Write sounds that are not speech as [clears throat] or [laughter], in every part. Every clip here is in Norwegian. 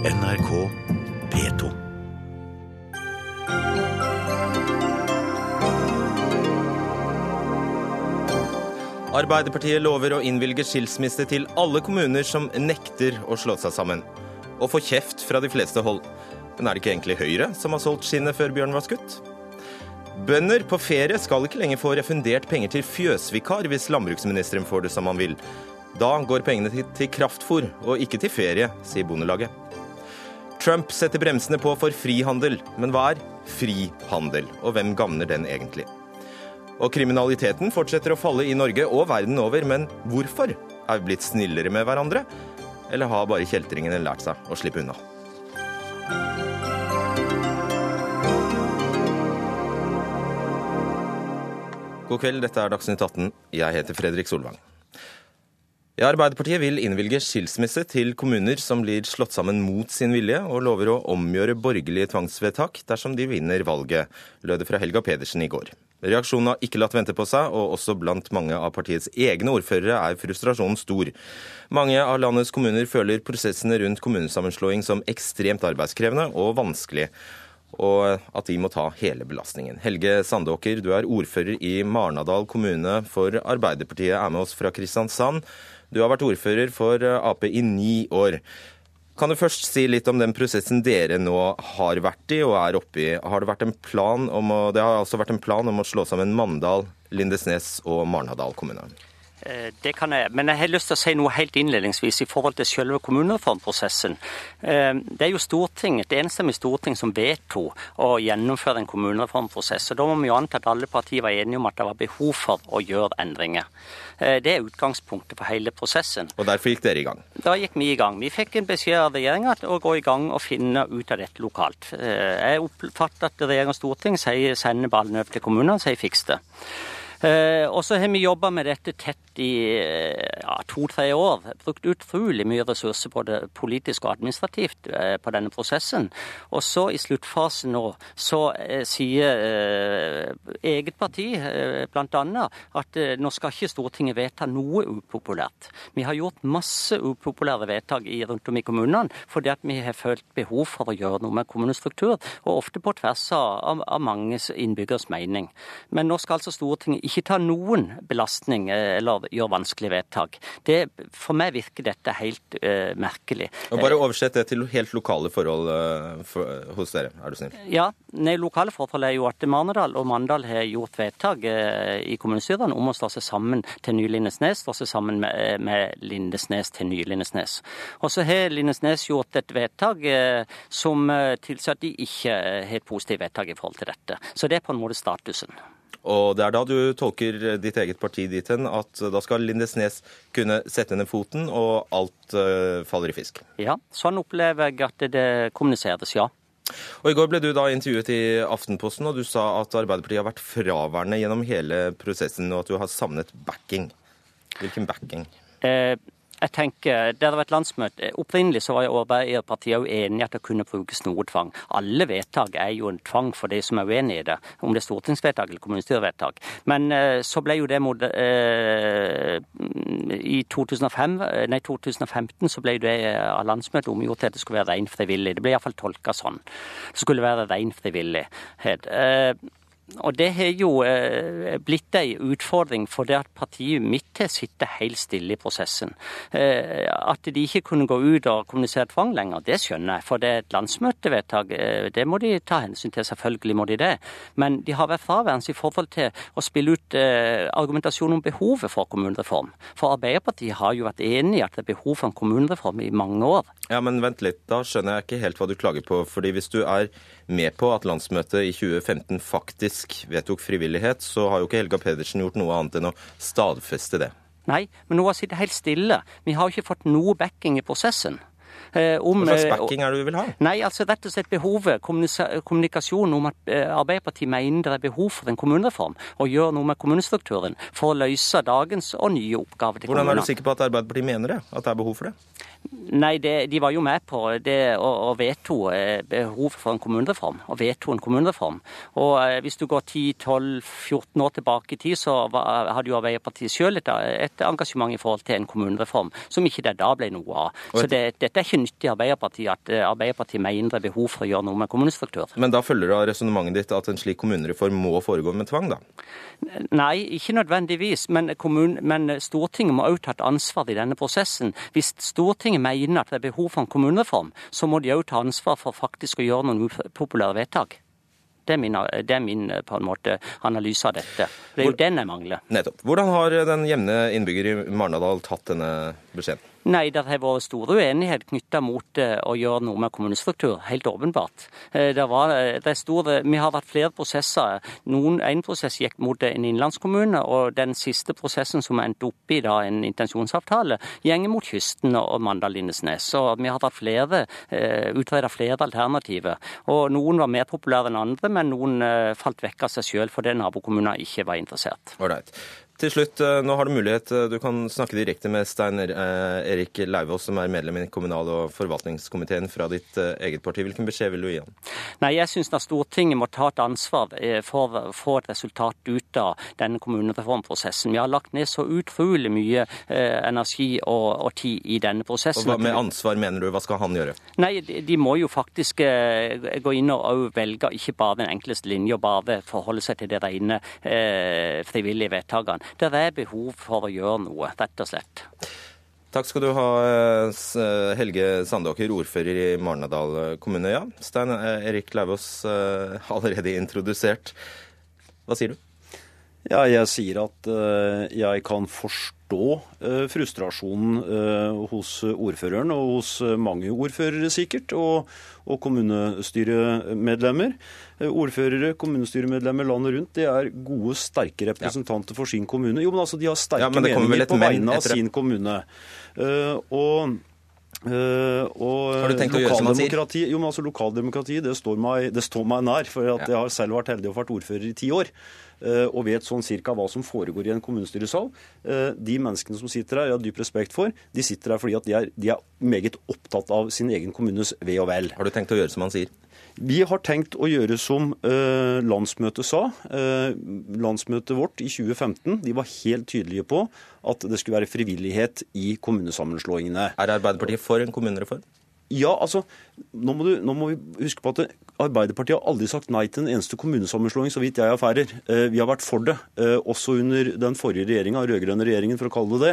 NRK P2. Arbeiderpartiet lover å innvilge skilsmisse til alle kommuner som nekter å slå seg sammen. Og får kjeft fra de fleste hold. Men er det ikke egentlig Høyre som har solgt skinnet før bjørnen var skutt? Bønder på ferie skal ikke lenger få refundert penger til fjøsvikar hvis landbruksministeren får det som han vil. Da går pengene til, kraftfôr, og ikke til ferie, sier Bondelaget. Trump setter bremsene på for frihandel, men hva er frihandel, og hvem gagner den egentlig? Og kriminaliteten fortsetter å falle i Norge og verden over, men hvorfor? Er vi blitt snillere med hverandre? Eller har bare kjeltringene lært seg å slippe unna? God kveld, dette er Dagsnytt 18. Jeg heter Fredrik Solvang. Ja, Arbeiderpartiet vil innvilge skilsmisse til kommuner som blir slått sammen mot sin vilje, og lover å omgjøre borgerlige tvangsvedtak dersom de vinner valget, lød det fra Helga Pedersen i går. Reaksjonen har ikke latt vente på seg, og også blant mange av partiets egne ordførere er frustrasjonen stor. Mange av landets kommuner føler prosessene rundt kommunesammenslåing som ekstremt arbeidskrevende og vanskelig og at de må ta hele belastningen. Helge Sandåker, du er ordfører i Marnadal kommune for Arbeiderpartiet, er med oss fra Kristiansand. Du har vært ordfører for Ap i ni år. Kan du først si litt om den prosessen dere nå har vært i og er oppe i? Har det, vært en plan om å, det har altså vært en plan om å slå sammen Mandal, Lindesnes og Marnardal kommune? Det kan jeg, men jeg har lyst til å si noe helt innledningsvis i forhold til selve kommunereformprosessen. Det er jo Stortinget, det enstemmige storting som vedtok å gjennomføre en kommunereformprosess. og Da må vi jo anta at alle partier var enige om at det var behov for å gjøre endringer. Det er utgangspunktet for hele prosessen. Og derfor gikk dere i gang? Da gikk vi i gang. Vi fikk en beskjed av regjeringa å gå i gang og finne ut av dette lokalt. Jeg oppfatter at regjering og storting sender ballen over til kommunene, sier fiks det. Eh, og så har vi jobba med dette tett i ja, to-tre år. Brukt utrolig mye ressurser både politisk og administrativt eh, på denne prosessen. Og så i sluttfasen nå så eh, sier eget parti bl.a. at nå skal ikke Stortinget vedta noe upopulært. Vi har gjort masse upopulære vedtak rundt om i kommunene fordi at vi har følt behov for å gjøre noe med kommunestruktur, og ofte på tvers av, av mange innbyggeres mening. Men nå skal altså Stortinget ikke ta noen belastning eller gjøre vanskelige vedtak. Det, for meg virker dette helt uh, merkelig. Og bare oversett det til helt lokale forhold uh, for, hos dere, er du snill. Ja, nei, lokale forhold er jo at Marnardal og Mandal har gjort vedtak uh, i kommunestyrene om å slå seg sammen til ny Lindesnes, slå seg sammen med, med Lindesnes til ny Lindesnes. Og så har Lindesnes gjort et vedtak som tilsier at de ikke har et positivt vedtak i forhold til dette. Så det er på en måte statusen. Og det er da du tolker ditt eget parti dit hen at da skal Lindesnes kunne sette ned foten, og alt uh, faller i fisk? Ja, sånn opplever jeg at det kommuniseres, ja. Og I går ble du da intervjuet i Aftenposten, og du sa at Arbeiderpartiet har vært fraværende gjennom hele prosessen, og at du har savnet backing. Hvilken backing? Eh, jeg tenker, Det har vært landsmøte. Opprinnelig så var Arbeiderpartiet jo enig i at det kunne brukes noe tvang. Alle vedtak er jo en tvang for de som er uenig i det, om det er stortingsvedtak eller kommunestyrevedtak. Men så ble jo det mot eh, I 2005, nei, 2015 så ble det av landsmøtet omgjort til at det skulle være ren frivillig. Det ble iallfall tolka sånn. Det skulle være ren frivillighet. Eh, og det har jo eh, blitt ei utfordring for det at partiet mitt har sittet helt stille i prosessen. Eh, at de ikke kunne gå ut og kommunisere tvang lenger, det skjønner jeg. For det er et landsmøtevedtak. Eh, det må de ta hensyn til, selvfølgelig må de det. Men de har vært fraværende i forhold til å spille ut argumentasjon om behovet for kommunereform. For Arbeiderpartiet har jo vært enig i at det er behov for en kommunereform i mange år. Ja, men vent litt, da skjønner jeg ikke helt hva du klager på. fordi hvis du er med på at landsmøtet i 2015 faktisk vedtok frivillighet, så har jo ikke Helga Pedersen gjort noe annet enn å stadfeste det. Nei, men hun har sittet helt stille. Vi har jo ikke fått noe backing i prosessen. Om, Hva slags backing er det du vil ha? Nei, altså Rett og slett behovet, kommunikasjon om at Arbeiderpartiet mener det er behov for en kommunereform, og gjør noe med kommunestrukturen for å løse dagens og nye oppgaver til Hvordan kommunene. er du sikker på at Arbeiderpartiet mener det? At det er behov for det? Nei, det, de var jo med på det og, veto behovet for en kommunereform. Og veto en kommunereform. Og hvis du går 10-12-14 år tilbake i tid, så var, hadde jo Arbeiderpartiet selv et, et, engasjement i forhold til en kommunereform, som ikke det da ble noe av. Så det, dette er ikke nyttig i Arbeiderpartiet at eh, Arbeiderpartiet mener det er behov for å gjøre noe med kommunestruktur. Men da følger du av resonnementet ditt at en slik kommunereform må foregå med tvang, da? Nei, ikke nødvendigvis. Men, kommun, men Stortinget må også ta et ansvar i denne prosessen. Hvis Stortinget mener at det er behov for en kommunereform, så må de òg ta ansvar for faktisk å gjøre noen upopulære vedtak. Det er, min, det er min, på en måte analyse av dette. Det er jo den jeg mangler. Nettopp. Hvordan har den jevne innbygger i Marnardal tatt denne beskjeden? Nei, det har vært stor uenighet knytta mot eh, å gjøre noe med kommunestruktur. Helt åpenbart. Eh, det var, eh, det store, vi har hatt flere prosesser. Noen, En prosess gikk mot en innlandskommune, og den siste prosessen som endte opp i da, en intensjonsavtale, gjenger mot kysten og Mandal-Lindesnes. Så vi har hatt flere, utreda flere alternativer. Og Noen var mer populære enn andre, men noen falt vekk av seg sjøl fordi nabokommuner ikke var interessert. Alright. Til slutt, eh, nå har du mulighet, eh, du kan snakke direkte med Stein eh, Erik Lauvås, som er medlem i kommunal- og forvaltningskomiteen fra ditt eget parti. Hvilken beskjed vil du gi han? Nei, Jeg syns at Stortinget må ta et ansvar for å få et resultat ut av denne kommunereformprosessen. Vi har lagt ned så utrolig mye energi og, og tid i denne prosessen. Og Hva med ansvar mener du? Hva skal han gjøre? Nei, De, de må jo faktisk gå inn og velge ikke bare den enkleste linja, bare forholde seg til de rene eh, frivillige vedtakene det er behov for å gjøre noe, rett og slett. Takk skal du ha, eh, Helge Sandåker, ordfører i Marnardal kommune. Ja, Stein Erik Lauvås, eh, [laughs] allerede introdusert. Hva sier du? Ja, jeg sier at uh, jeg kan forstå uh, frustrasjonen uh, hos ordføreren, og hos mange ordførere sikkert, og, og kommunestyremedlemmer. Ordførere, kommunestyremedlemmer landet rundt, det er gode, sterke representanter for sin kommune. Jo, men altså, de har sterke ja, meninger på vegne av sin kommune. og Uh, og har du tenkt å gjøre som han sier? Jo, men altså Lokaldemokrati det står, meg, det står meg nær. for at ja. Jeg har selv vært heldig og vært ordfører i ti år. Eh, og vet sånn cirka hva som foregår i en kommunestyresal. Eh, de menneskene som sitter her, jeg har dyp respekt for, de sitter her fordi at de er, de er meget opptatt av sin egen kommunes ve og vel. Har du tenkt å gjøre som han sier? Vi har tenkt å gjøre som eh, landsmøtet sa. Eh, landsmøtet vårt i 2015 de var helt tydelige på at det skulle være frivillighet i kommunesammenslåingene. Er Arbeiderpartiet for en kommunereform? Ja, altså, nå må, du, nå må, vi huske på at Arbeiderpartiet har aldri sagt nei til en eneste kommunesammenslåing, så vidt jeg erfærer. Eh, vi har vært for det. Eh, også under den forrige regjeringa, rød-grønne regjeringen for å kalle det det,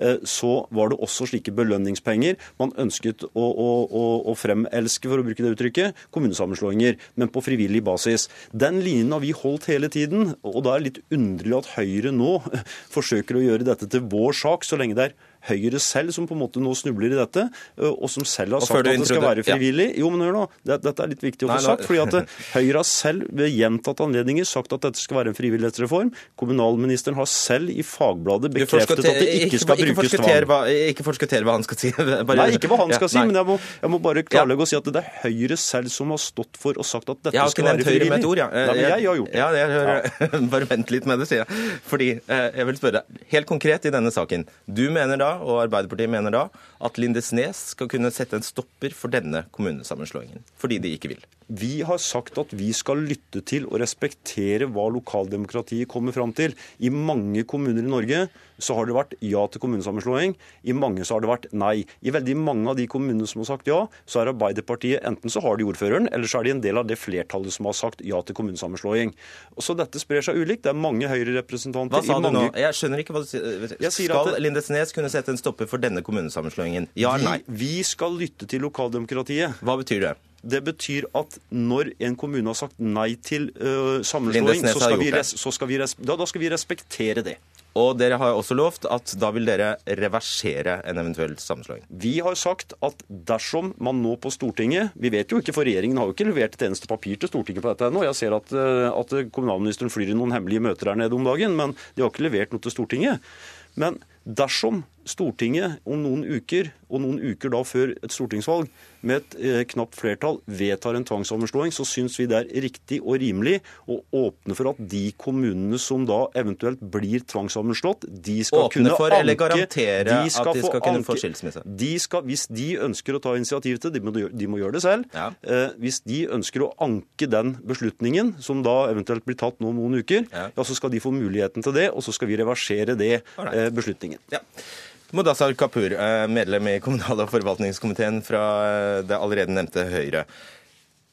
eh, så var det også slike belønningspenger. Man ønsket å, å, å, å fremelske, for å bruke det uttrykket, kommunesammenslåinger, men på frivillig basis. Den linjen har vi holdt hele tiden, og da er det litt underlig at Høyre nå [laughs] forsøker å gjøre dette til vår sak, så lenge det er Høyre selv som på en måte nå snubler i dette, og som selv har sagt at det skal være frivillig. Ja. Jo, men hør nå, Dette er litt viktig å få sagt. fordi at Høyre har selv ved gjentatte anledninger sagt at dette skal være en frivillighetsreform. Kommunalministeren har selv i Fagbladet bekreftet at det ikke skal ikke, brukes tvang. Ikke forskuttere hva han skal si. [laughs] Bare, nei, ikke hva han skal ja, si, men jeg må, jeg må bare klarlegge og si at det er Høyre selv som har stått for og sagt at dette skal være frivillig. Jeg har ikke nevnt Høyre med et ord, ja. Nei, men jeg har gjort det. Ja, jeg hører, [laughs] Bare vent litt med det, sier jeg. Fordi jeg vil spørre, helt konkret i denne saken. Du mener da, og Arbeiderpartiet mener da, at Lindesnes skal kunne sette en stopper for denne kommunesammenslåingen. Fordi de ikke vil. Vi har sagt at vi skal lytte til og respektere hva lokaldemokratiet kommer fram til. I mange kommuner i Norge så har det vært ja til kommunesammenslåing. I mange så har det vært nei. I veldig mange av de kommunene som har sagt ja, så er Arbeiderpartiet enten så har de ordføreren, eller så er de en del av det flertallet som har sagt ja til kommunesammenslåing. Og så dette sprer seg ulikt. Det er mange Høyre-representanter Hva sa du mange... nå? Jeg skjønner ikke hva du sier. Skal det... Lindesnes kunne sette en stopper for denne kommunesammenslåingen? Ja eller nei? Vi, vi skal lytte til lokaldemokratiet. Hva betyr det? Det betyr at når en kommune har sagt nei til uh, sammenslåing, så skal, vi, så skal vi, da, da skal vi respektere det. Og dere har også lovt at da vil dere reversere en eventuell sammenslåing. Vi har sagt at dersom man nå på Stortinget Vi vet jo ikke, for regjeringen har jo ikke levert et eneste papir til Stortinget på dette ennå. Jeg ser at, eh, at kommunalministeren flyr i noen hemmelige møter der nede om dagen, men de har ikke levert noe til Stortinget. Men dersom Stortinget om noen uker, og noen uker da før et stortingsvalg, med et eh, knapt flertall vedtar en tvangssammenslåing, så syns vi det er riktig og rimelig å åpne for at de kommunene som da eventuelt blir tvangssammenslått, de skal åpne kunne for, anke Eller garantere de at de skal kunne få skilsmisse? De skal, hvis de ønsker å ta initiativ til det, de må, de må gjøre det selv. Ja. Eh, hvis de ønsker å anke den beslutningen, som da eventuelt blir tatt nå om noen uker, ja. ja. så skal de få muligheten til det, og så skal vi reversere det, eh, beslutningen. Ja. Mudassar Kapur, eh, medlem i kommunal- og forvaltningskomiteen fra eh, det allerede nevnte Høyre.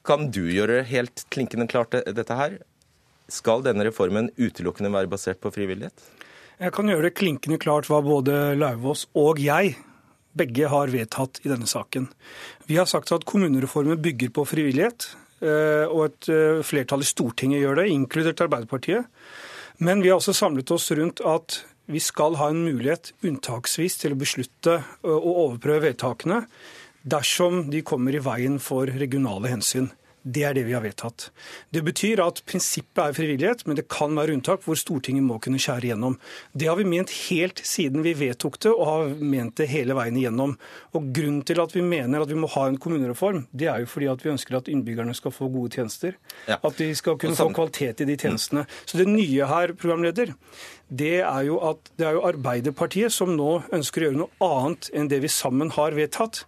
Kan du gjøre helt klinkende klart dette her? Skal denne reformen utelukkende være basert på frivillighet? Jeg kan gjøre det klinkende klart hva både Lauvås og jeg begge har vedtatt i denne saken. Vi har sagt at kommunereformen bygger på frivillighet, eh, og et flertall i Stortinget gjør det, inkludert Arbeiderpartiet. Men vi har også samlet oss rundt at vi skal ha en mulighet unntaksvis til å beslutte å overprøve vedtakene dersom de kommer i veien for regionale hensyn. Det er det vi har vedtatt. Det betyr at prinsippet er frivillighet, men det kan være unntak hvor Stortinget må kunne skjære igjennom. Det har vi ment helt siden vi vedtok det, og har ment det hele veien igjennom. Og Grunnen til at vi mener at vi må ha en kommunereform, det er jo fordi at vi ønsker at innbyggerne skal få gode tjenester. Ja. At de skal kunne få kvalitet i de tjenestene. Så det nye her, programleder, det er jo at det er jo Arbeiderpartiet som nå ønsker å gjøre noe annet enn det vi sammen har vedtatt.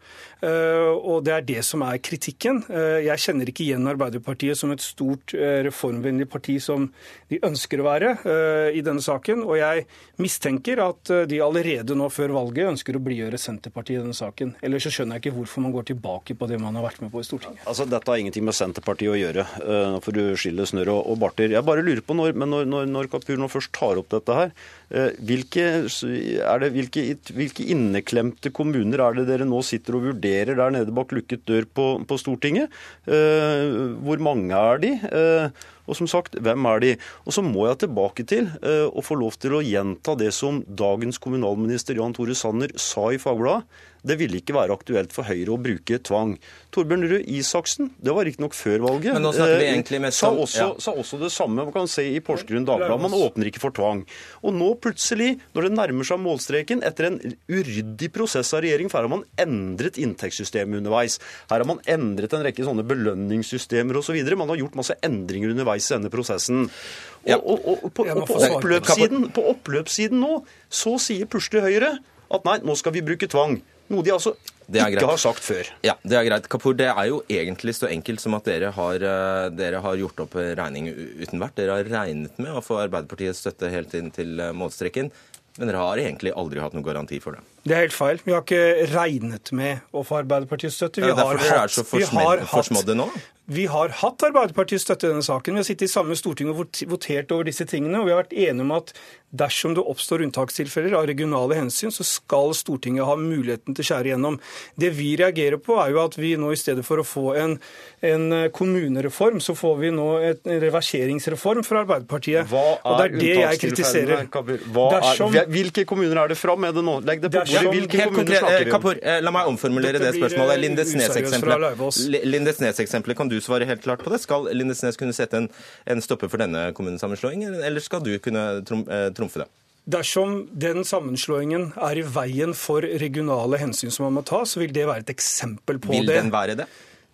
Eh, og det er det som er kritikken. Eh, jeg kjenner ikke igjen Arbeiderpartiet som et stort eh, reformvennlig parti som de ønsker å være i denne saken. Og jeg mistenker at de allerede nå før valget ønsker å blidgjøre Senterpartiet i denne saken. Ellers så skjønner jeg ikke hvorfor man går tilbake på det man har vært med på i Stortinget. Altså, Dette har ingenting med Senterpartiet å gjøre. Nå får du skille snørr og barter. Jeg bare lurer på når, når, når, når Kapur nå først tar opp dette her, hvilke, det, hvilke, hvilke inneklemte kommuner er det dere nå sitter og vurderer? der nede bak lukket dør på, på Stortinget. Eh, hvor mange er de? Eh, og som sagt, hvem er de? Og så må jeg tilbake til uh, å få lov til å gjenta det som dagens kommunalminister Jan Tore Sanner sa i Fagbladet det ville ikke være aktuelt for Høyre å bruke tvang. Torbjørn Røe Isaksen, det var riktignok før valget, Men nå snakker vi egentlig mest sa, også, ja. sa også det samme. Man kan se i Porsgrunn Dagblad. Man åpner ikke for tvang. Og nå plutselig, når det nærmer seg målstreken, etter en uryddig prosess av regjering, for her har man endret inntektssystemet underveis. Her har man endret en rekke sånne belønningssystemer osv. Så man har gjort masse endringer underveis i denne prosessen. Og, og, og, og på, på, oppløpssiden, på oppløpssiden nå så sier plutselig Høyre at nei, nå skal vi bruke tvang. Noe de altså ikke har sagt før. Ja, Det er greit. Kapur, det er jo egentlig så enkelt som at dere har, eh, dere har gjort opp regning uten verdt. Dere har regnet med å få Arbeiderpartiets støtte helt inn til eh, målstreken. Men dere har egentlig aldri hatt noen garanti for det. Det er helt feil. Vi har ikke regnet med å få Arbeiderpartiets støtte. Vi ja, har hatt, vi har hatt, nå? Vi har hatt Arbeiderpartiets støtte i denne saken. Vi har sittet i samme storting og votert over disse tingene. Og vi har vært enige om at dersom det oppstår unntakstilfeller av regionale hensyn, så skal Stortinget ha muligheten til å skjære igjennom. Det vi reagerer på, er jo at vi nå i stedet for å få en, en kommunereform, så får vi nå en reverseringsreform fra Arbeiderpartiet. Hva er og det er det jeg kritiserer. Dersom, er, hvilke kommuner er det fra med det nå? Legg det på bordet. Hvilke kommuner snakker vi om? Kapur, eh, la meg omformulere det spørsmålet. Lindesnes-eksempelet kan du svare helt klart på det? Skal Lindesnes kunne sette en, en stopper for denne kommunesammenslåingen, eller skal du kunne eh, trumfe det? Dersom den sammenslåingen er i veien for regionale hensyn som man må ta, så vil det være et eksempel på vil det. Vil den være det?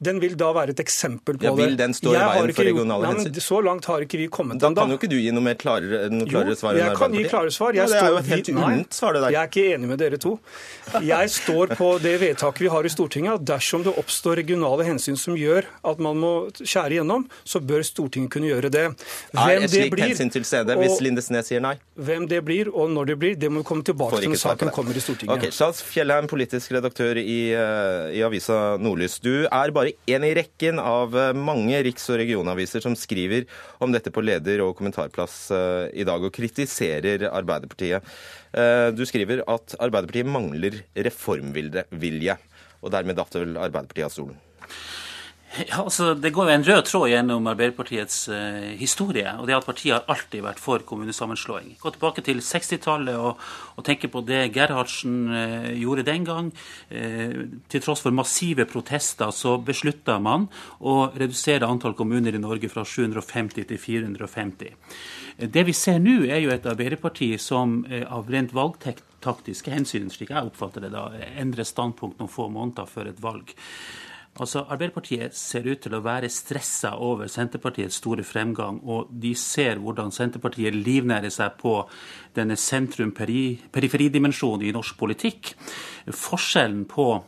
Den vil da være et eksempel på ja, vil den stå i veien for regionale hensyn? så langt har ikke vi kommet ennå. Da kan jo ikke du gi noe mer klarere, noe klarere svar? Jo, jeg kan gi klare svar. Jeg, ja, det er jo et helt unt svar, det der. Jeg er ikke enig med dere to. Jeg står på det vedtaket vi har i Stortinget, at dersom det oppstår regionale hensyn som gjør at man må skjære igjennom, så bør Stortinget kunne gjøre det. Hvem er et slikt hensyn til stede hvis Lindesnes sier nei? Hvem det blir, og når det blir, det må vi komme tilbake til når saken kommer i Stortinget. Ok, Charles Fjellheim, politisk redaktør i, uh, i avisa Nordlys. Du er bare én i rekken av eh, mange riks- og regionaviser som skriver om dette på leder- og kommentarplass eh, i dag, og kritiserer Arbeiderpartiet. Eh, du skriver at Arbeiderpartiet mangler reformvilje, og dermed datt vel Arbeiderpartiet av stolen? Ja, altså, Det går jo en rød tråd gjennom Arbeiderpartiets eh, historie. og det er at Partiet har alltid vært for kommunesammenslåing. Gå tilbake til 60-tallet og, og, tenke på det Gerhardsen eh, gjorde den gang. Eh, til tross for massive protester så beslutta man å redusere antall kommuner i Norge fra 750 til 450. Det vi ser nå, er jo et Arbeiderparti som av rent valgtaktiske hensyn, slik jeg oppfatter det da, endrer standpunkt noen få måneder før et valg. Altså, Arbeiderpartiet ser ut til å være stressa over Senterpartiets store fremgang, og de ser hvordan Senterpartiet livnærer seg på denne sentrum-periferidimensjonen i norsk politikk. Forskjellen på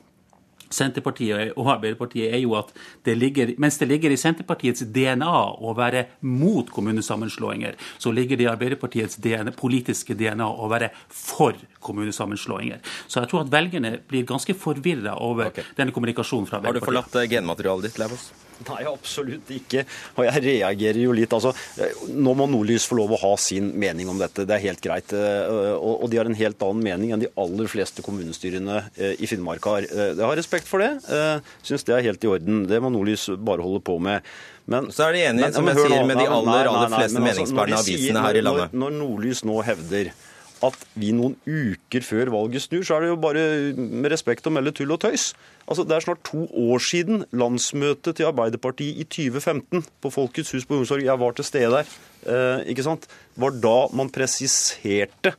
Senterpartiet og Arbeiderpartiet er jo at det ligger, mens det ligger i Senterpartiets DNA å være mot kommunesammenslåinger, så ligger det i Arbeiderpartiets DNA, politiske DNA å være for kommunesammenslåinger. Så jeg tror at velgerne blir ganske forvirra over okay. denne kommunikasjonen fra Har du forlatt eh, genmaterialet ditt, Lauvås? Nei, absolutt ikke. Og jeg reagerer jo litt. Altså, nå må Nordlys få lov å ha sin mening om dette. Det er helt greit. Eh, Og de har en helt annen mening enn de aller fleste kommunestyrene eh, i Finnmark har. Eh, Jeg har respekt for det. Syns det er helt i orden. Det må Nordlys bare holde på med. Men, Så er de enige, som jeg sier, med de aller, aller fleste altså, meningsbærende avisene her i landet. Når Nordlys nå hevder at vi noen uker før valget snur, så er det jo bare med respekt å melde tull og tøys. Altså, Det er snart to år siden landsmøtet til Arbeiderpartiet i 2015 på Folkets hus på Youngstorget. Jeg var til stede der. Eh, ikke sant? var da man presiserte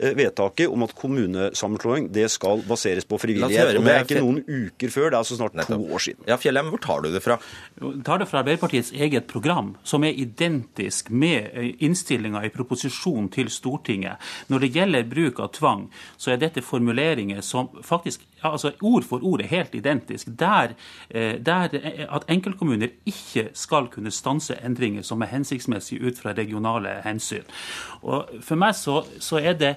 vedtaket om at kommunesammenslåing det skal baseres på frivillighet. høre Og det er ikke noen uker før, det er altså snart to år siden. Ja, Fjellheim, hvor tar du det fra? Jeg tar det fra Arbeiderpartiets eget program, som er identisk med innstillinga i proposisjonen til Stortinget. Når det gjelder bruk av tvang, så er dette formuleringer som faktisk ja, altså ord for ord er helt identisk. Der, eh, der eh, at enkeltkommuner ikke skal kunne stanse endringer som er hensiktsmessige ut fra regionale hensyn. Og For meg så, så er det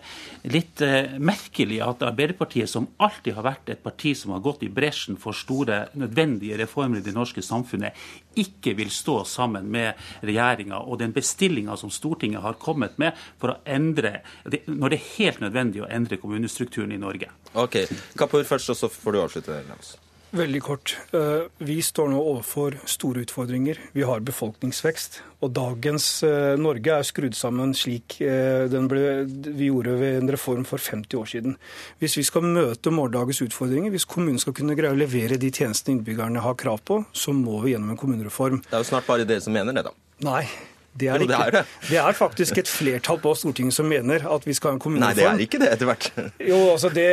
litt eh, merkelig at Arbeiderpartiet, som alltid har vært et parti som har gått i bresjen for store, nødvendige reformer i det norske samfunnet, ikke vil stå sammen med regjeringa og den bestillinga som Stortinget har kommet med for å endre, når det er helt nødvendig å endre kommunestrukturen i Norge. Ok, Kapur først, og så får du avslutte. Lauvås. Veldig kort. Eh, Vi står nå overfor store utfordringer. Vi har befolkningsvekst. Og dagens eh, Norge er skrudd sammen slik eh, den ble, vi gjorde ved en reform for 50 år siden. Hvis vi skal møte morgendagens utfordringer, hvis kommunen skal kunne greie å levere de tjenestene innbyggerne har krav på, så må vi gjennom en kommunereform. Det er jo snart bare dere som mener det, da. Nei. Det er Jo, det det ikke. er det. det er faktisk et flertall på Stortinget som mener at vi skal ha en kommunereform. Nei, det er ikke det etter hvert. Jo, altså det,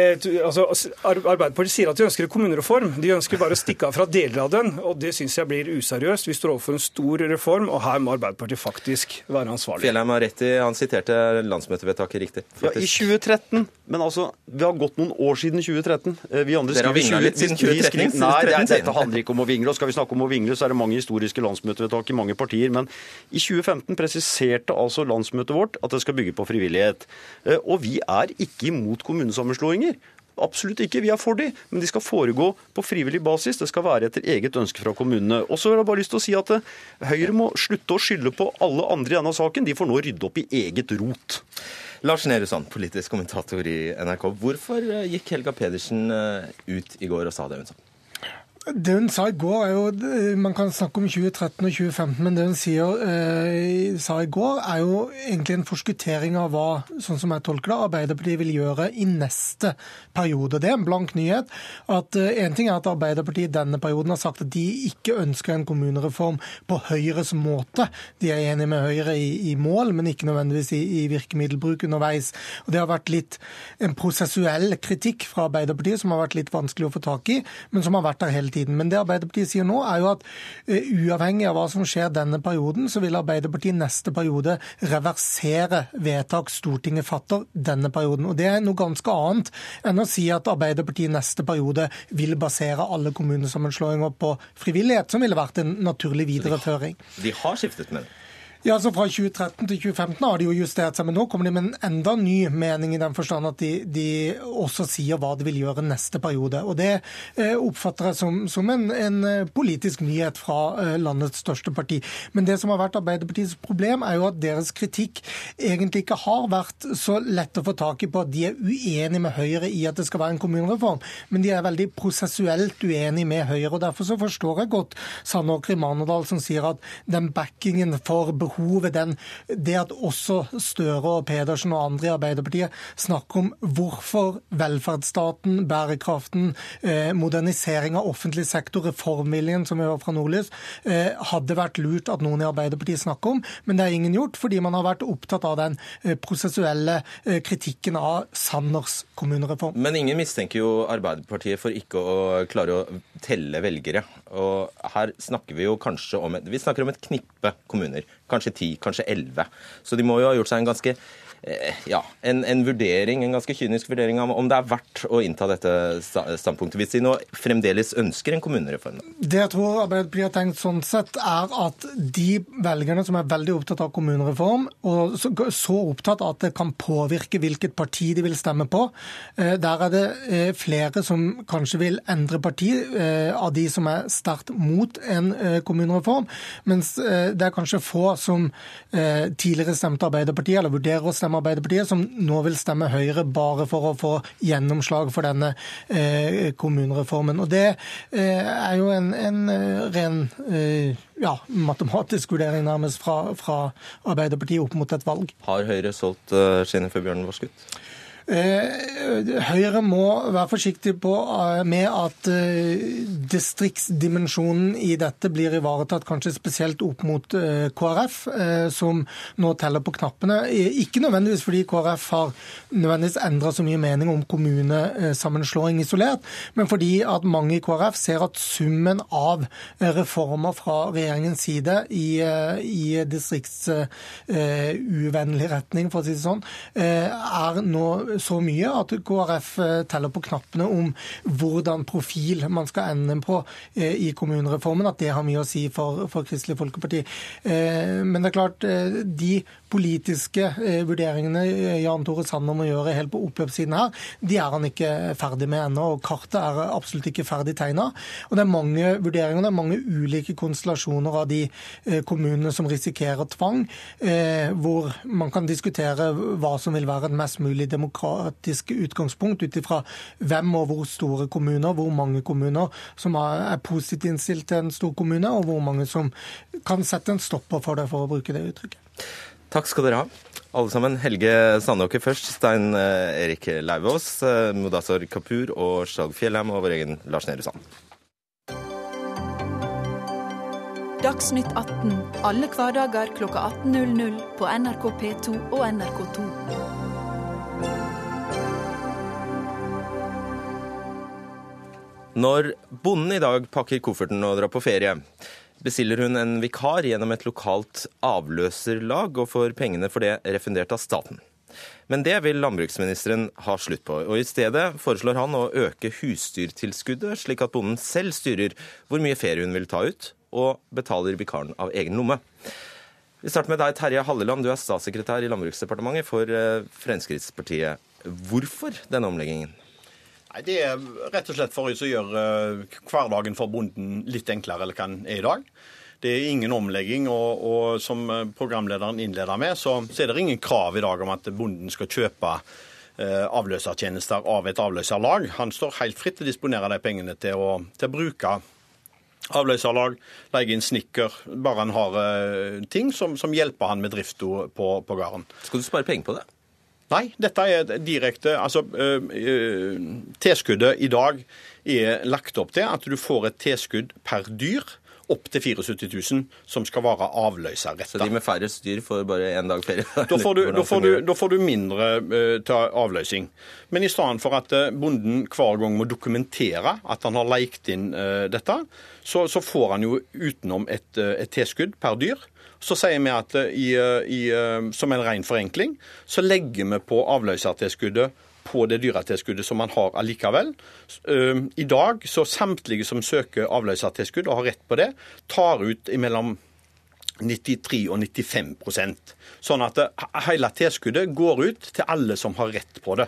altså Arbeiderpartiet sier at de ønsker en kommunereform. De ønsker bare å stikke av fra deler av den, og det syns jeg blir useriøst. Vi står overfor en stor reform, og her må Arbeiderpartiet faktisk være ansvarlig. Fjellheim har rett i, han siterte landsmøtevedtaket riktig. Ja, I 2013. Men altså, vi har gått noen år siden 2013. Eh, Vi andre Dere har vingla litt siden 20 vi 2013, Nei, det er, dette handler ikke om å vingle. Og skal vi snakke om å vingle, så er det mange historiske landsmøtevedtak i mange partier. Men i 2015 presiserte altså landsmøtet vårt at det skal bygge på frivillighet. Eh, Og vi er ikke imot kommunesammenslåinger. Absolutt ikke, vi er for de, men de skal foregå på frivillig basis. Det skal være etter eget ønske fra kommunene. Og så har jeg bare lyst til å si at eh, Høyre må slutte å skylde på alle andre i denne saken. De får nå rydde opp i eget rot. Lars Nehru Sand, politisk kommentator i NRK. Hvorfor eh, gikk Helga Pedersen ut i går og sa det hun sa? Det hun sa i går, er jo eh, Man kan snakke om 2013 og 2015, men det hun sier, eh, sa i går, er jo egentlig en forskuttering av hva, sånn som jeg tolker det, Arbeiderpartiet vil gjøre i neste periode. Det er en blank nyhet. at eh, En ting er at Arbeiderpartiet i denne perioden har sagt at de ikke ønsker en kommunereform på Høyres måte. De er enige med Høyre i, i mål, men ikke nødvendigvis i, i virkemiddelbruk underveis. Og Det har vært litt en prosessuell kritikk fra Arbeiderpartiet som har vært litt vanskelig å få tak i, men som har vært der hele tiden. Men det Arbeiderpartiet sier nå, er jo at eh, uavhengig av hva som skjer denne perioden, så vil Arbeiderpartiet neste periode reversere vedtak Stortinget fatter denne perioden. Og Det er noe ganske annet enn å si at Arbeiderpartiet neste periode vil basere alle kommunesammenslåinger på frivillighet, som ville vært en naturlig videreføring. De har skiftet mening. Ja, altså Fra 2013 til 2015 har de jo justert seg, men nå kommer de med en enda ny mening i den forstand at de, de også sier hva de vil gjøre neste periode. Og Det eh, oppfatter jeg som, som en, en eh, politisk nyhet fra eh, landets største parti. Men det som har vært Arbeiderpartiets problem, er jo at deres kritikk egentlig ikke har vært så lett å få tak i på at de er uenige med Høyre i at det skal være en kommunereform, men de er veldig prosessuelt uenige med Høyre. og Derfor så forstår jeg godt Sandåker i Manedal som sier at den backingen for behovet, den, det at også Støre og Pedersen og andre i Arbeiderpartiet snakker om hvorfor velferdsstaten, bærekraften, eh, modernisering av offentlig sektor, reformviljen som vi hører fra Nordlys, eh, hadde vært lurt at noen i Arbeiderpartiet snakker om, men det har ingen gjort, fordi man har vært opptatt av den eh, prosessuelle kritikken av Sanners kommunereform. Men ingen mistenker jo Arbeiderpartiet for ikke å klare å telle velgere. Og her snakker vi jo kanskje om vi snakker om et knippe kommuner. Kanskje ti, kanskje elleve. Så de må jo ha gjort seg en ganske ja, en, en, vurdering, en ganske kynisk vurdering av om det er verdt å innta dette standpunktet, hvis de nå fremdeles ønsker en kommunereform? Det jeg tror Arbeiderpartiet har tenkt sånn sett, er at de velgerne som er veldig opptatt av kommunereform, og så, så opptatt at det kan påvirke hvilket parti de vil stemme på, eh, der er det eh, flere som kanskje vil endre parti, av de som er sterkt mot en kommunereform, mens det er kanskje få som tidligere stemte Arbeiderpartiet, eller vurderer å stemme stemme Arbeiderpartiet, som nå vil stemme Høyre bare for å få gjennomslag for denne eh, kommunereformen. Og Det eh, er jo en, en eh, ren ja, matematisk vurdering nærmest fra, fra, Arbeiderpartiet opp mot et valg. Har Høyre solgt skinnet for bjørnen vår skutt? Eh, Høyre må være forsiktig på, eh, med at eh, distriktsdimensjonen i dette blir ivaretatt, kanskje spesielt opp mot KrF, som nå teller på knappene. Ikke nødvendigvis fordi KrF har nødvendigvis endra så mye mening om kommunesammenslåing isolert, men fordi at mange i KrF ser at summen av reformer fra regjeringens side i, i distriktsuvennlig retning, for å si det sånn, er nå så mye at KrF eh, teller på knappene om hvordan profil man skal ende på eh, i kommunereformen, at det har mye å si for, for Kristelig Folkeparti. Eh, men det er klart, de politiske vurderingene Jan Tore Sanner må gjøre helt på oppløpssiden her, de er han ikke ferdig med ennå. og Kartet er absolutt ikke ferdig tegna. Og det er mange vurderinger, det er mange ulike konstellasjoner av de kommunene som risikerer tvang, hvor man kan diskutere hva som vil være et mest mulig demokratisk utgangspunkt ut ifra hvem og hvor store kommuner, hvor mange kommuner som er positivt innstilt til en stor kommune, og hvor mange som kan sette en stopper for det, for å bruke det uttrykket. Takk skal dere ha. Alle sammen. Helge Sandåker først, Stein eh, Erik Lauvås, eh, Mudassar Kapur og Skjalg Fjellheim og vår egen Lars Nehru Sand. Dagsnytt 18 alle hverdager kl 18.00 på NRK P2 og NRK2. Når bonden i dag pakker kofferten og drar på ferie, bestiller hun en vikar gjennom et lokalt avløserlag og får pengene for det refundert av staten. Men det vil landbruksministeren ha slutt på, og i stedet foreslår han å øke husdyrtilskuddet, slik at bonden selv styrer hvor mye ferie hun vil ta ut, og betaler vikaren av egen lomme. Vi starter med deg, Terje Halleland, du er statssekretær i Landbruksdepartementet for eh, Fremskrittspartiet. Hvorfor denne omleggingen? Nei, Det er rett og slett for å gjøre eh, hverdagen for bonden litt enklere enn den er i dag. Det er ingen omlegging, og, og som eh, programlederen innleder med, så, så, er det ingen krav i dag om at bonden skal kjøpe eh, avløsertjenester av et avløserlag. Han står helt fritt til å disponere de pengene til å, til å bruke avløserlag, leie inn snekker, bare han har eh, ting som, som, hjelper han med drifta på, på gården. Skal du spare penger på det? Nei, dette er direkte Altså, tilskuddet i dag er lagt opp til at du får et tilskudd per dyr opp til 74 000 som skal være avløserretta. Så de med færre dyr får bare én dag ferie? [laughs] Da får du, da får du, da får du mindre uh, til avløsing. Men i stedet for at bonden hver gang må dokumentere at han har leikt inn uh, dette, så, så, får han jo utenom et, et tilskudd per dyr. Så sier vi at i, i, som en ren forenkling, så legger vi på avløsertilskuddet på det dyretilskuddet som man har allikevel. I dag så samtlige som søker avløsertilskudd og har rett på det, tar ut mellom 93 og 95% Sånn at hele tilskuddet går ut til alle som har rett på det.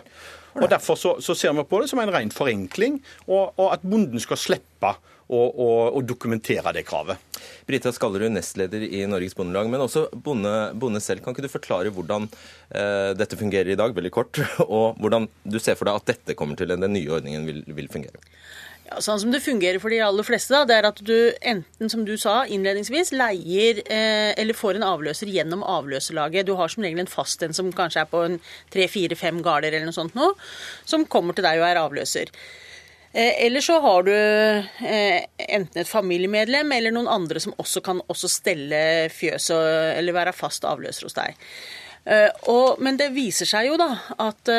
Og Derfor så, så ser vi på det som en ren forenkling, og, og at bonden skal slippe å, å, å dokumentere det kravet. Brita Skallerud, nestleder i Norges Bondelag, men også bonde, bonde, selv. Kan ikke du forklare hvordan eh, dette fungerer i dag, veldig kort, [laughs] og hvordan du ser for deg at dette kommer til den nye ordningen vil, vil fungere? Ja, sånn som det fungerer for de aller fleste, da, det er at du enten, som du sa innledningsvis, leier eh, eller får en avløser gjennom avløserlaget. Du har som regel en fast en som kanskje er på en tre, fire, fem gårder eller noe sånt nå, som kommer til deg og er avløser. Eh, eller så har du eh, enten et familiemedlem eller noen andre som også kan også stelle fjøs eller være fast avløser hos deg. Eh, og, men det viser seg jo da at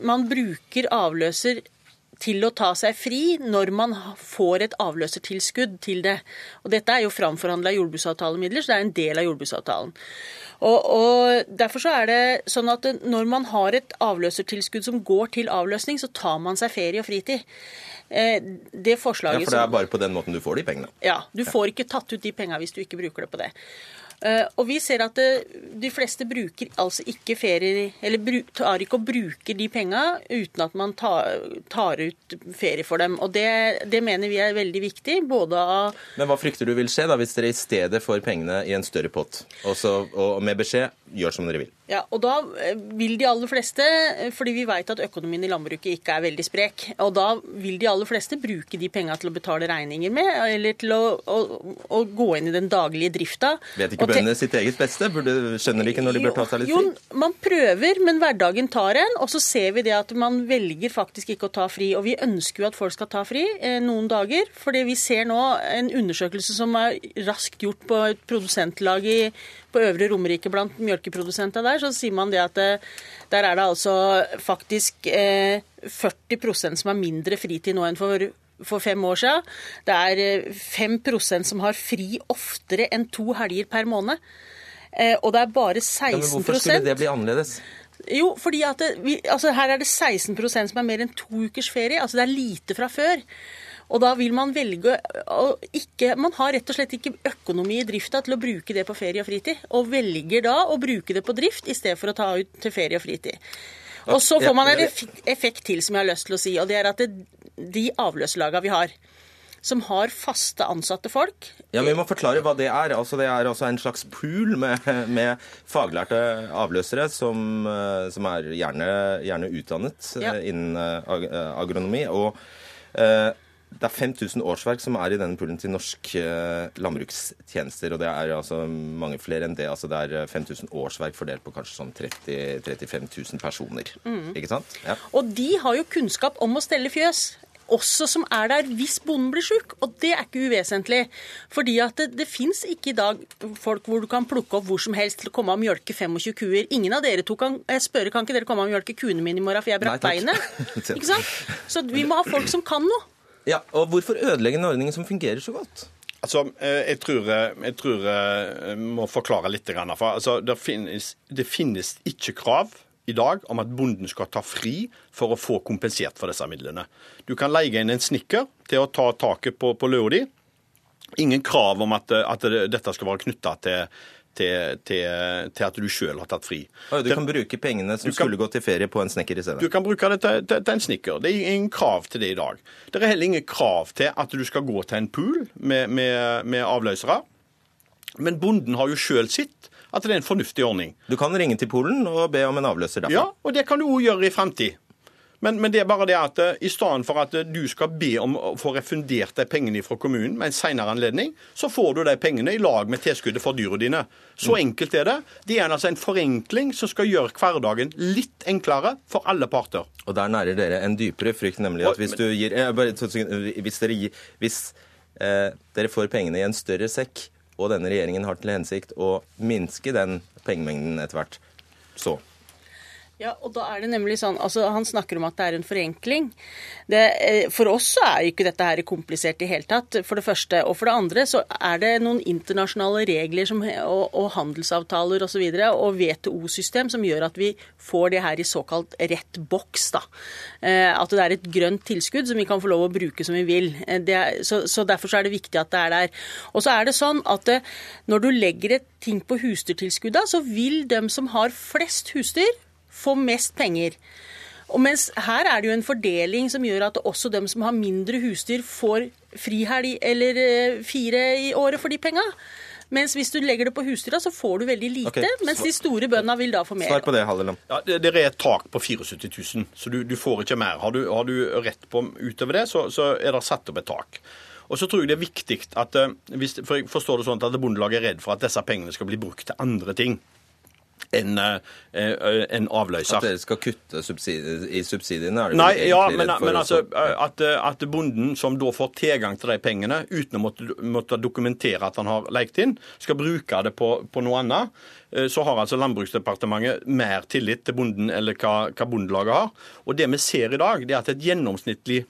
man bruker avløser til å ta seg fri når man får et avløsertilskudd til det. Og Dette er jo framforhandla jordbruksavtalemidler, så det er en del av jordbruksavtalen. Og, og Derfor så er det sånn at når man har et avløsertilskudd som går til avløsning, så tar man seg ferie og fritid. Det forslaget som Ja, For det er bare på den måten du får de pengene. ja, Du får ikke tatt ut de pengene hvis du ikke bruker det på det. Eh, Og vi ser at de fleste bruker altså ikke ferie, eller tar ikke og bruker de penga uten at man tar ut ferie for dem. Og det, det mener vi er veldig viktig, både av Men hva frykter du vil skje da hvis dere i stedet får pengene i en større pott, Også, og med beskjed gjør som dere vil? Ja, og da eh, vil de aller fleste, eh, fordi vi vet at økonomien i landbruket ikke er veldig sprek, og da vil de aller fleste bruke de penga til å betale regninger med, eller til å, å, å gå inn i den daglige drifta. Vet ikke bøndene sitt eget beste? Burde, skjønner de ikke når de bør ta seg litt fri? jo, man prøver, men hverdagen tar en. Og så ser vi det at man velger faktisk ikke å ta fri. Og vi ønsker jo at folk skal ta fri eh, noen dager. fordi vi ser nå en undersøkelse som er raskt gjort på et produsentlag i, på Øvre Romerike blant mjølkeprodusenter der. Så sier man det at det, der er det altså faktisk eh, 40% som har mindre fritid nå enn for for fem år siden. Det er eh, 5 som har fri oftere enn to helger per måned. Eh, Og det er bare 16 Ja, men hvorfor skulle det bli annerledes? Jo, fordi at det, vi, altså her er det 16% som er mer enn to ukers ferie. Altså det er lite fra før. Og da vil man velge å ikke Man har rett og slett ikke økonomi i drifta til å bruke det på ferie og fritid. Og velger da å bruke det på drift i stedet for å ta ut til ferie og fritid. Og så får man en effekt til som jeg har lyst til å si, og det er at det, de avløserlaga vi har, som har faste ansatte folk Ja, men Vi må forklare hva det er. Altså, det er altså en slags pool med, med faglærte avløsere som, eh, som er gjerne, gjerne utdannet Ja. innen eh, ag eh, agronomi. Og det er 5000 årsverk som er i denne pullen til norsk eh, landbrukstjenester. Og det er altså mange flere enn det. Altså det er eh, 5000 årsverk fordelt på kanskje sånn 30 35 000 personer. Mm. Ikke sant? Ja. Og de har jo kunnskap om å stelle fjøs. Også som er der hvis bonden blir syk. Og det er ikke uvesentlig. Fordi at det, det fins ikke i dag folk hvor du kan plukke opp hvor som helst til å komme og mjølke 25 kuer. Ingen av dere to kan jeg spørre, kan ikke dere komme og mjølke kuene mine i morgen, for jeg brakk beinet? [laughs] Ikke sant? Så vi må ha folk som kan noe. Ja, Og hvorfor ødelegge en ordning som fungerer så godt? Altså, eh, jeg tror eh, jeg tror jeg må forklare litt. For, altså, det, finnes, det finnes ikke krav i dag om at bonden skal ta fri for å få kompensert for disse midlene. Du kan leie inn en snekker til å ta taket på, på løa di. Ingen krav om at, at dette skal være knytta til, til, til, til at du sjøl har tatt fri. Du Det- kan bruke pengene som kan- skulle gå til ferie, på en snekker i stedet? du kan bruke det til, til, til en snekker. Det er ingen krav til det i dag. Det er heller ingen krav til at du skal gå til en pool med, med, med avløsere. Men bonden har jo sjøl sitt at det er en fornuftig ordning. Du kan ringe til Polen og be om en avløser derfra. Ja, og det kan du òg gjøre i fremtid. Men, men det er bare det at eh, i stedet for at eh, du skal be om å få refundert de pengene fra kommunen med en senere anledning, så får du de pengene i lag med tilskuddet for dyra dine. Så enkelt er det. Det er altså en forenkling som skal gjøre hverdagen litt enklere for alle parter. Og der nærer dere en dypere frykt, nemlig at hvis du gir eh, bare, hvis, dere, gir, hvis eh, dere får pengene i en større sekk, og denne regjeringen har til hensikt å minske den pengemengden etter hvert, så Ja, og da er det nemlig sånn, altså Han snakker om at det er en forenkling. Det, eh, for oss så er jo ikke dette her komplisert i hele tatt, for det første. Og for det andre så er det noen internasjonale regler som, og, og handelsavtaler osv. Og, så videre, og WTO-system som gjør at vi får det her i såkalt rett boks. da. Eh, At det er et grønt tilskudd som vi kan få lov å bruke som vi vil. Eh, Det er, så, så Derfor så er det viktig at det er der. Og så er det sånn at når du legger et ting på husdyrtilskudda, så vil dem som har flest husdyr, få mest penger. Og mens her er det jo en fordeling som gjør at også dem som har mindre husdyr, får frihelg eller eh, fire i året for de penga. Mens hvis du legger det på husdyra, så får du veldig lite. Okay. Mens de store bøndene vil da få mer. Svar på det, Halleland. Ja, det, det er et tak på 74 000, så du, du får ikke mer. Har du, har du rett på utover det, så, så er det satt opp et tak. Og så tror jeg det er viktig at eh, hvis, For jeg forstår det sånn at Bondelaget er redd for at disse pengene skal bli brukt til andre ting. Enn eh, en avløser. At dere skal kutte subsidier, i subsidiene? Er det Nei, ja, men, men altså, at, at bonden som da får tilgang til de pengene uten å måtte, måtte dokumentere at han har lekt inn, skal bruke det på, på noe annet, eh, så har altså Landbruksdepartementet mer tillit til bonden eller hva, hva Bondelaget har. Og det vi ser i dag, det er at et gjennomsnittlig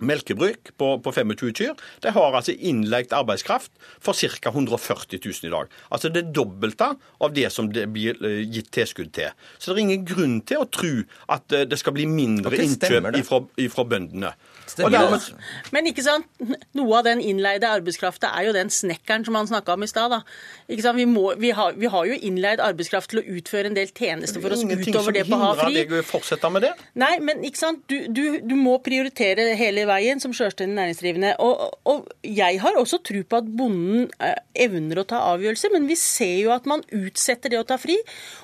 melkebruk på, på 25 kyr, de har altså innleid arbeidskraft for ca. 140 000 i dag. Altså det dobbelte av det som det blir eh, gitt tilskudd til. Så det er ingen grunn til å tro at eh, det skal bli mindre innkjøp ifra, ifra bøndene. Det. Men ikke sant, noe av den innleide arbeidskrafta er jo den snekkeren som han snakka om i stad. da. Vi, vi, har, vi har jo innleid arbeidskraft til å utføre en del tjenester for oss Ingenting utover som det på å ha hindrer deg å fortsette med det. Nei, men ikke sant? Du, du, du må prioritere hele veien som sjølstendig næringsdrivende. Og, og jeg har også tro på at bonden eh, evner å ta avgjørelser, men vi ser jo at man utsetter det å ta fri.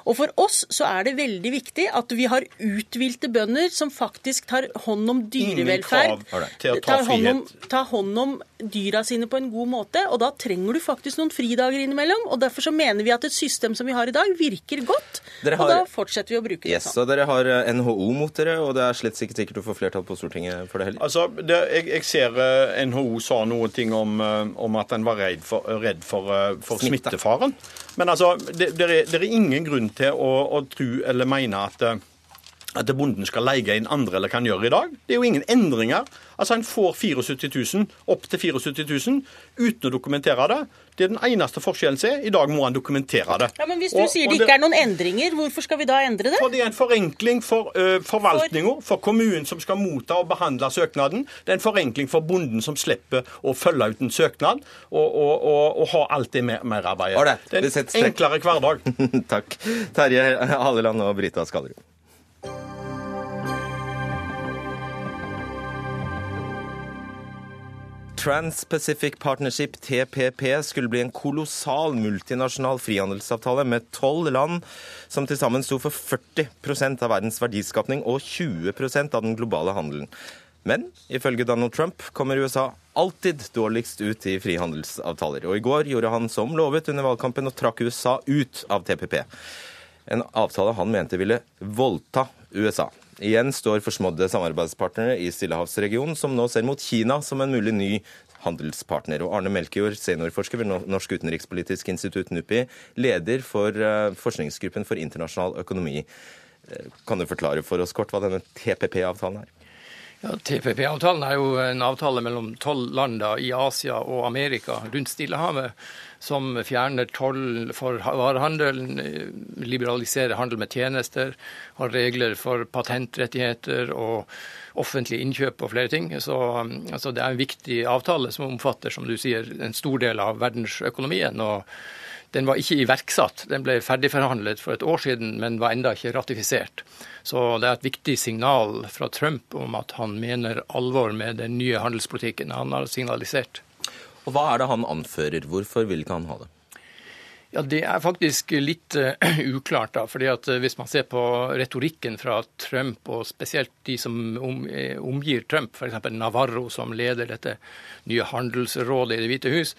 Og for oss så er det veldig viktig at vi har uthvilte bønder som faktisk tar hånd om dyrevelferd. Krav til å ta tar hånd om, frihet. tar hånd om dyra sine på en god måte. Og da trenger du faktisk noen fridager innimellom. Og derfor så mener vi at et system som vi har i dag, virker godt. Har, Og da fortsetter vi å bruke det Yes, sånn. dere har eh, NHO mot dere, og det er slett ikke sikkert du får flertall på Stortinget for det heller. Altså, det, jeg, jeg ser eh, NHO sa noe ting om, eh, om at en var redd for, redd for, for smittefaren. Men altså, det, det, er, det er ingen grunn til å, å tro eller mene at at bonden skal leie inn andre eller kan gjøre i dag. Det er jo ingen endringer. Altså En får 74 000, opp til 74 000 uten å dokumentere det. Det er den eneste forskjellen som er. I dag må han dokumentere det. Ja, men Hvis du Og- sier og det ikke er noen endringer, hvorfor skal vi da endre det? for det er en forenkling for uh, forvaltninga, for kommunen som skal motta og behandle søknaden. Det er en forenkling for bonden som slipper å følge ut en søknad og, og, og, og ha alt det mer- merarbeidet. Det er en enklere hverdag. [laughs] Takk. Terje Halleland og Brita Skallerud. Trans-Pacific Partnership, TPP, skulle bli en kolossal multinasjonal frihandelsavtale med tolv land som til sammen sto for 40% av verdens verdiskapning og 20% av den globale handelen. Men ifølge Donald Trump kommer USA alltid dårligst ut i frihandelsavtaler. Og i går gjorde han som lovet under valgkampen og trakk USA ut av TPP. En avtale han mente ville voldta USA. Igjen står forsmådde samarbeidspartnere i Stillehavsregionen, som nå ser mot Kina som en mulig ny handelspartner. Og Arne Melkjord, seniorforsker ved Norsk utenrikspolitisk institutt, NUPI, leder for eh, forskningsgruppen for internasjonal økonomi. Eh, Kan du forklare for oss kort hva denne TPP-avtalen er? Ja, TPP-avtalen er jo en avtale mellom tolv land i Asia og Amerika rundt Stillehavet, som fjerner toll for varehandelen, eh, liberaliserer handel med tjenester, har regler for patentrettigheter og offentlige innkjøp og flere ting. Så altså, det er en viktig avtale som omfatter, som du sier, en stor del av verdensøkonomien. og den var ikke iverksatt. Den ble ferdigforhandlet for et år siden, men var enda ikke ratifisert. Så det er et viktig signal fra Trump om at han mener alvor med den nye handelspolitikken han har signalisert. Og hva er det han anfører? Hvorfor vil ikke han ha det? Ja, Det er faktisk litt uh, [clears throat] uklart. da, fordi at uh, Hvis man ser på retorikken fra Trump, og spesielt de som om, eh, omgir Trump, f.eks. Navarro, som leder dette nye handelsrådet i Det hvite hus,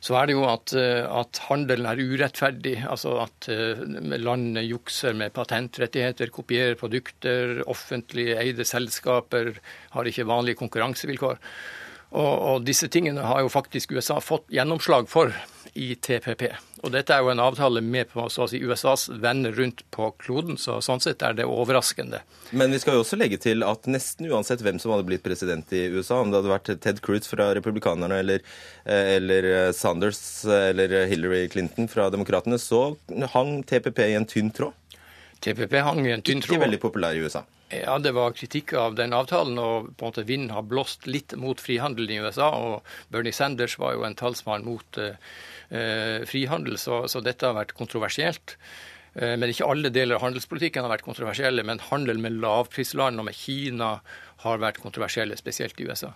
så er det jo at, uh, at handelen er urettferdig. Altså at landene jukser med patentrettigheter, kopierer produkter, offentlig eide selskaper har ikke vanlige konkurransevilkår. Og, og disse tingene har jo faktisk USA fått gjennomslag for i TPP. Og dette er jo en avtale med på si, USAs venner rundt på kloden, så sånn sett er det overraskende. Men vi skal jo også legge til at nesten uansett hvem som hadde blitt president i USA, om det hadde vært Ted Cruz fra republikanerne eller, eh, eller Sanders eller Hillary Clinton fra demokratene, så hang TPP i en tynn tråd. TPP hang i en tynn Ikke veldig populær i USA. Ja, det var kritikk av den avtalen, og på en måte vinden har blåst litt mot frihandel i USA. Og Bernie Sanders var jo en talsmann mot eh, frihandel, så, så dette har vært kontroversielt. Eh, men ikke alle deler av handelspolitikken har vært kontroversielle. Men handel med lavprisland og med Kina har vært kontroversielle, spesielt i USA.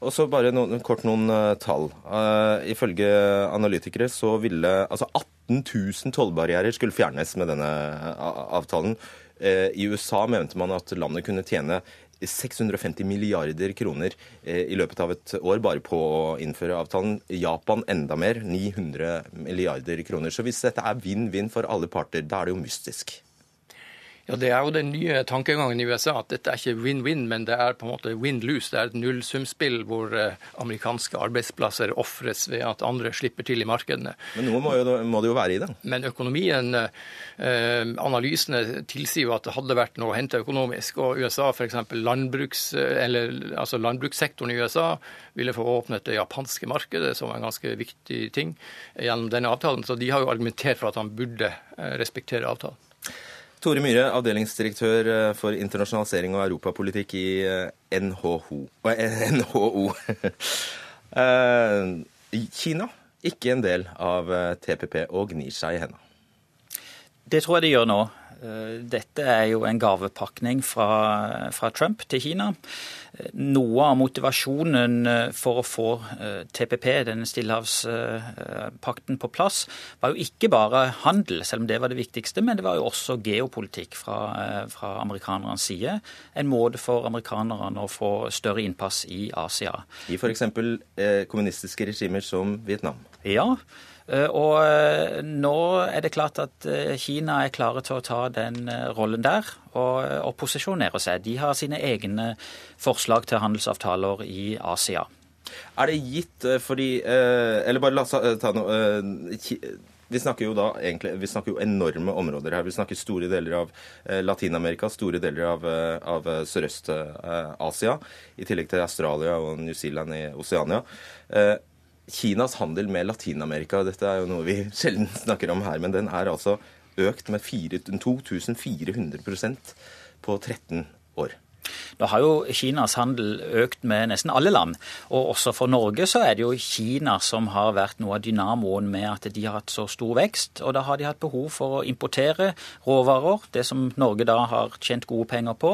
Og så bare noen, kort noen uh, tall. Uh, ifølge analytikere så ville altså 18 000 tollbarrierer skulle fjernes med denne eh, avtalen. Uh, I USA mente man at landet kunne tjene 650 milliarder kroner i løpet av et år bare på å innføre avtalen. Japan enda mer, 900 milliarder kroner. Så hvis dette er vinn-vinn for alle parter, da er det jo mystisk. Ja, Det er jo den nye tankegangen i USA, at dette er ikke win-win, men det er på en måte win-lose. Det er et nullsumspill hvor eh, amerikanske arbeidsplasser ofres ved at andre slipper til i markedene. Men noe må, jo, må det jo være i det? Men økonomien, eh, analysene tilsier jo at det hadde vært noe å hente økonomisk. Og USA, f.eks. Landbruks, eller, altså landbrukssektoren i USA ville få åpnet det japanske markedet, som er en ganske viktig ting, gjennom denne avtalen. Så de har jo argumentert for at han burde eh, respektere avtalen. Tore Myhre, avdelingsdirektør eh, for internasjonalisering og europapolitikk i NHO. [laughs] NHO. [laughs] Kina ikke en del av TPP og gnir seg i hendene. Det tror jeg de gjør nå. Dette er jo en gavepakning fra, fra, Trump til Kina. Noe av motivasjonen for å få TPP, denne stillehavspakten, på plass, var jo ikke bare handel, selv om det var det viktigste, men det var jo også geopolitikk fra, fra amerikanernes side. En måte for amerikanerne å få større innpass i Asia. I f.eks. Eh, kommunistiske regimer som Vietnam. Ja, og nå er det klart at Kina er klare til å ta den rollen der og, og posisjonere seg. De har sine egne forslag til handelsavtaler i Asia. Er det gitt fordi Eller bare la oss ta noe vi snakker jo da egentlig, vi snakker jo enorme områder her. Vi snakker store deler av Latin-Amerika, store deler av, av Sørøst-Asia, i tillegg til Australia og New Zealand i Oseania. Kinas handel med Latin-Amerika, dette er jo noe vi [laughs] sjelden snakker om her, men den er altså økt med 2400% på 13 år. Da har jo Kinas handel økt med nesten alle land. Og også for Norge så er det jo Kina som har vært noe av dynamoen med at de har hatt så stor vekst. Og da har de hatt behov for å importere råvarer, det som Norge da har tjent gode penger på.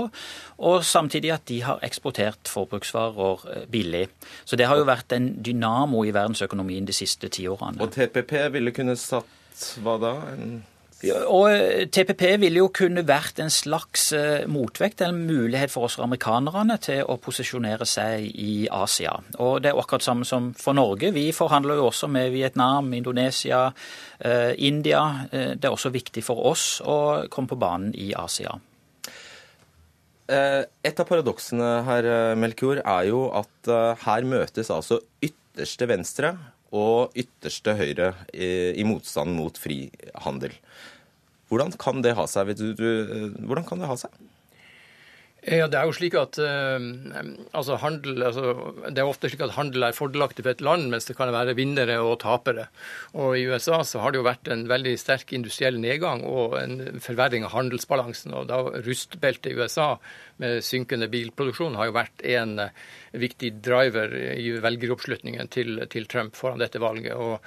Og samtidig at de har eksportert forbruksvarer billig. Så det har jo vært en dynamo i verdensøkonomien de siste tiårene. Og TPP ville kunne satt hva da? En og TPP ville jo kunne vært en slags motvekt, en mulighet for oss amerikanerne til å posisjonere seg i Asia. Og det er akkurat samme som for Norge. Vi forhandler jo også med Vietnam, Indonesia, India. Det er også viktig for oss å komme på banen i Asia. Et av paradoksene her, Melkjord, er jo at her møtes altså ytterste venstre og ytterste høyre i, i motstand mot frihandel. Hvordan kan det ha seg? Du, du, hvordan kan det ha seg? Ja, Det er jo slik at uh, altså handel, altså, det er ofte slik at handel er fordelaktig for et land, mens det kan være vinnere og tapere. Og I USA så har det jo vært en veldig sterk industriell nedgang og en forverring av handelsbalansen. og da Rustbeltet i USA med synkende bilproduksjon har jo vært en uh, viktig driver i velgeroppslutningen til, til Trump foran dette valget. og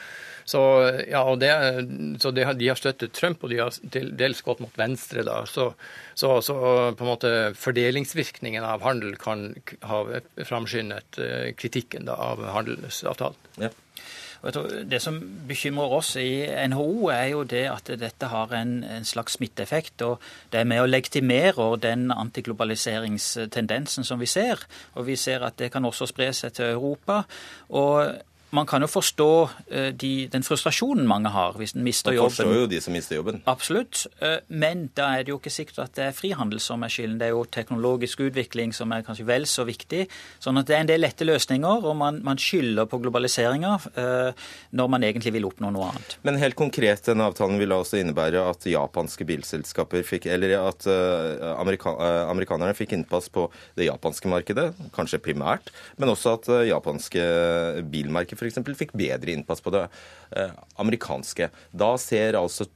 så, ja, og det, så det, de har støttet Trump, og de har til dels gått mot venstre. da, Så, så, så på en måte fordelingsvirkningen av handel kan ha framskyndet kritikken da, av handelsavtalen. Ja. Det som bekymrer oss i NHO, er jo det at dette har en, en slags smitteeffekt. og Det er med å legitimere den antiglobaliseringstendensen som vi ser. Og vi ser at det kan også spre seg til Europa. og man kan jo forstå de, den frustrasjonen mange har hvis en mister jobben. Man forstår jo de som mister jobben. Absolutt. Men da er det jo ikke sikkert at det er frihandel som er skylden. Det er jo teknologisk utvikling som er kanskje vel så viktig. Sånn at det er en del lette løsninger, og man, man skylder på globaliseringa når man egentlig vil oppnå noe annet. Men helt konkret, denne avtalen ville også innebære at japanske bilselskaper fikk Eller at amerika, amerikanerne fikk innpass på det japanske markedet, kanskje primært, men også at japanske bilmerker f.eks. fikk bedre innpass på det eh, amerikanske. Da ser altså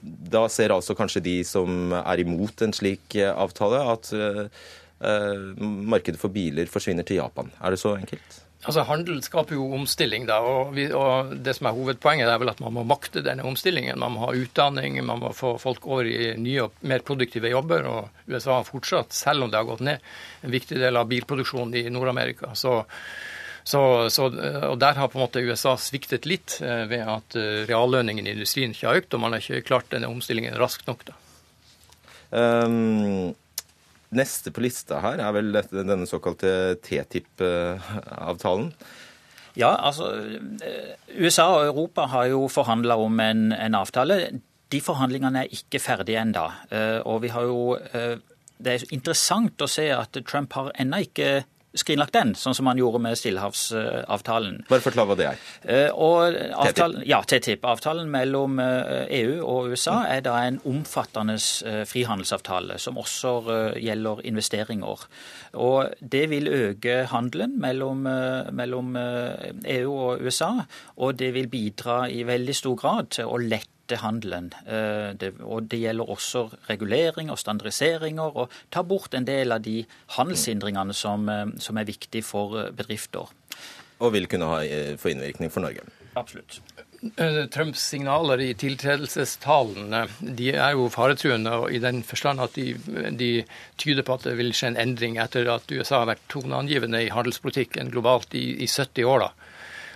da ser altså kanskje de som er imot en slik avtale, at eh, markedet for biler forsvinner til Japan. Er det så enkelt? Altså, Handel skaper jo omstilling, da, og, vi, og, det som er hovedpoenget er vel at man må makte denne omstillingen. Man må ha utdanning, man må få folk over i nye og mer produktive jobber. og USA har fortsatt, selv om det har gått ned, en viktig del av bilproduksjonen i Nord-Amerika. Så så, så, og Der har på en måte USA sviktet litt ved at reallønningen i industrien ikke har økt, og man har ikke klart denne omstillingen raskt nok. da. Um, Neste på lista her er vel dette, denne såkalte TTIP-avtalen. Ja, altså USA og Europa har jo forhandla om en, en, avtale. De forhandlingene er ikke ferdige ennå. Og vi har jo Det er interessant å se at Trump har ennå ikke skrinlagt den, sånn som han gjorde med Stillehavsavtalen. Bare forklar hva det er. Eh, og avtalen, ja, TTIP. Avtalen mellom EU eh, e og USA er da en omfattende eh, frihandelsavtale som også gjelder investeringer. Og det vil øke handelen mellom, mellom EU og USA, og det vil bidra i veldig stor grad til å lette handelen. Det, og det gjelder også regulering og standardiseringer, og ta bort en del av de handelshindringene som, som er viktige for bedrifter. Og vil kunne ha, få innvirkning for Norge. Absolutt. Trumps signaler i tiltredelsestalene de er jo faretruende i den forstand at de, de, tyder på at det vil skje en endring etter at USA har vært toneangivende i handelspolitikken globalt i, i 70 år. da.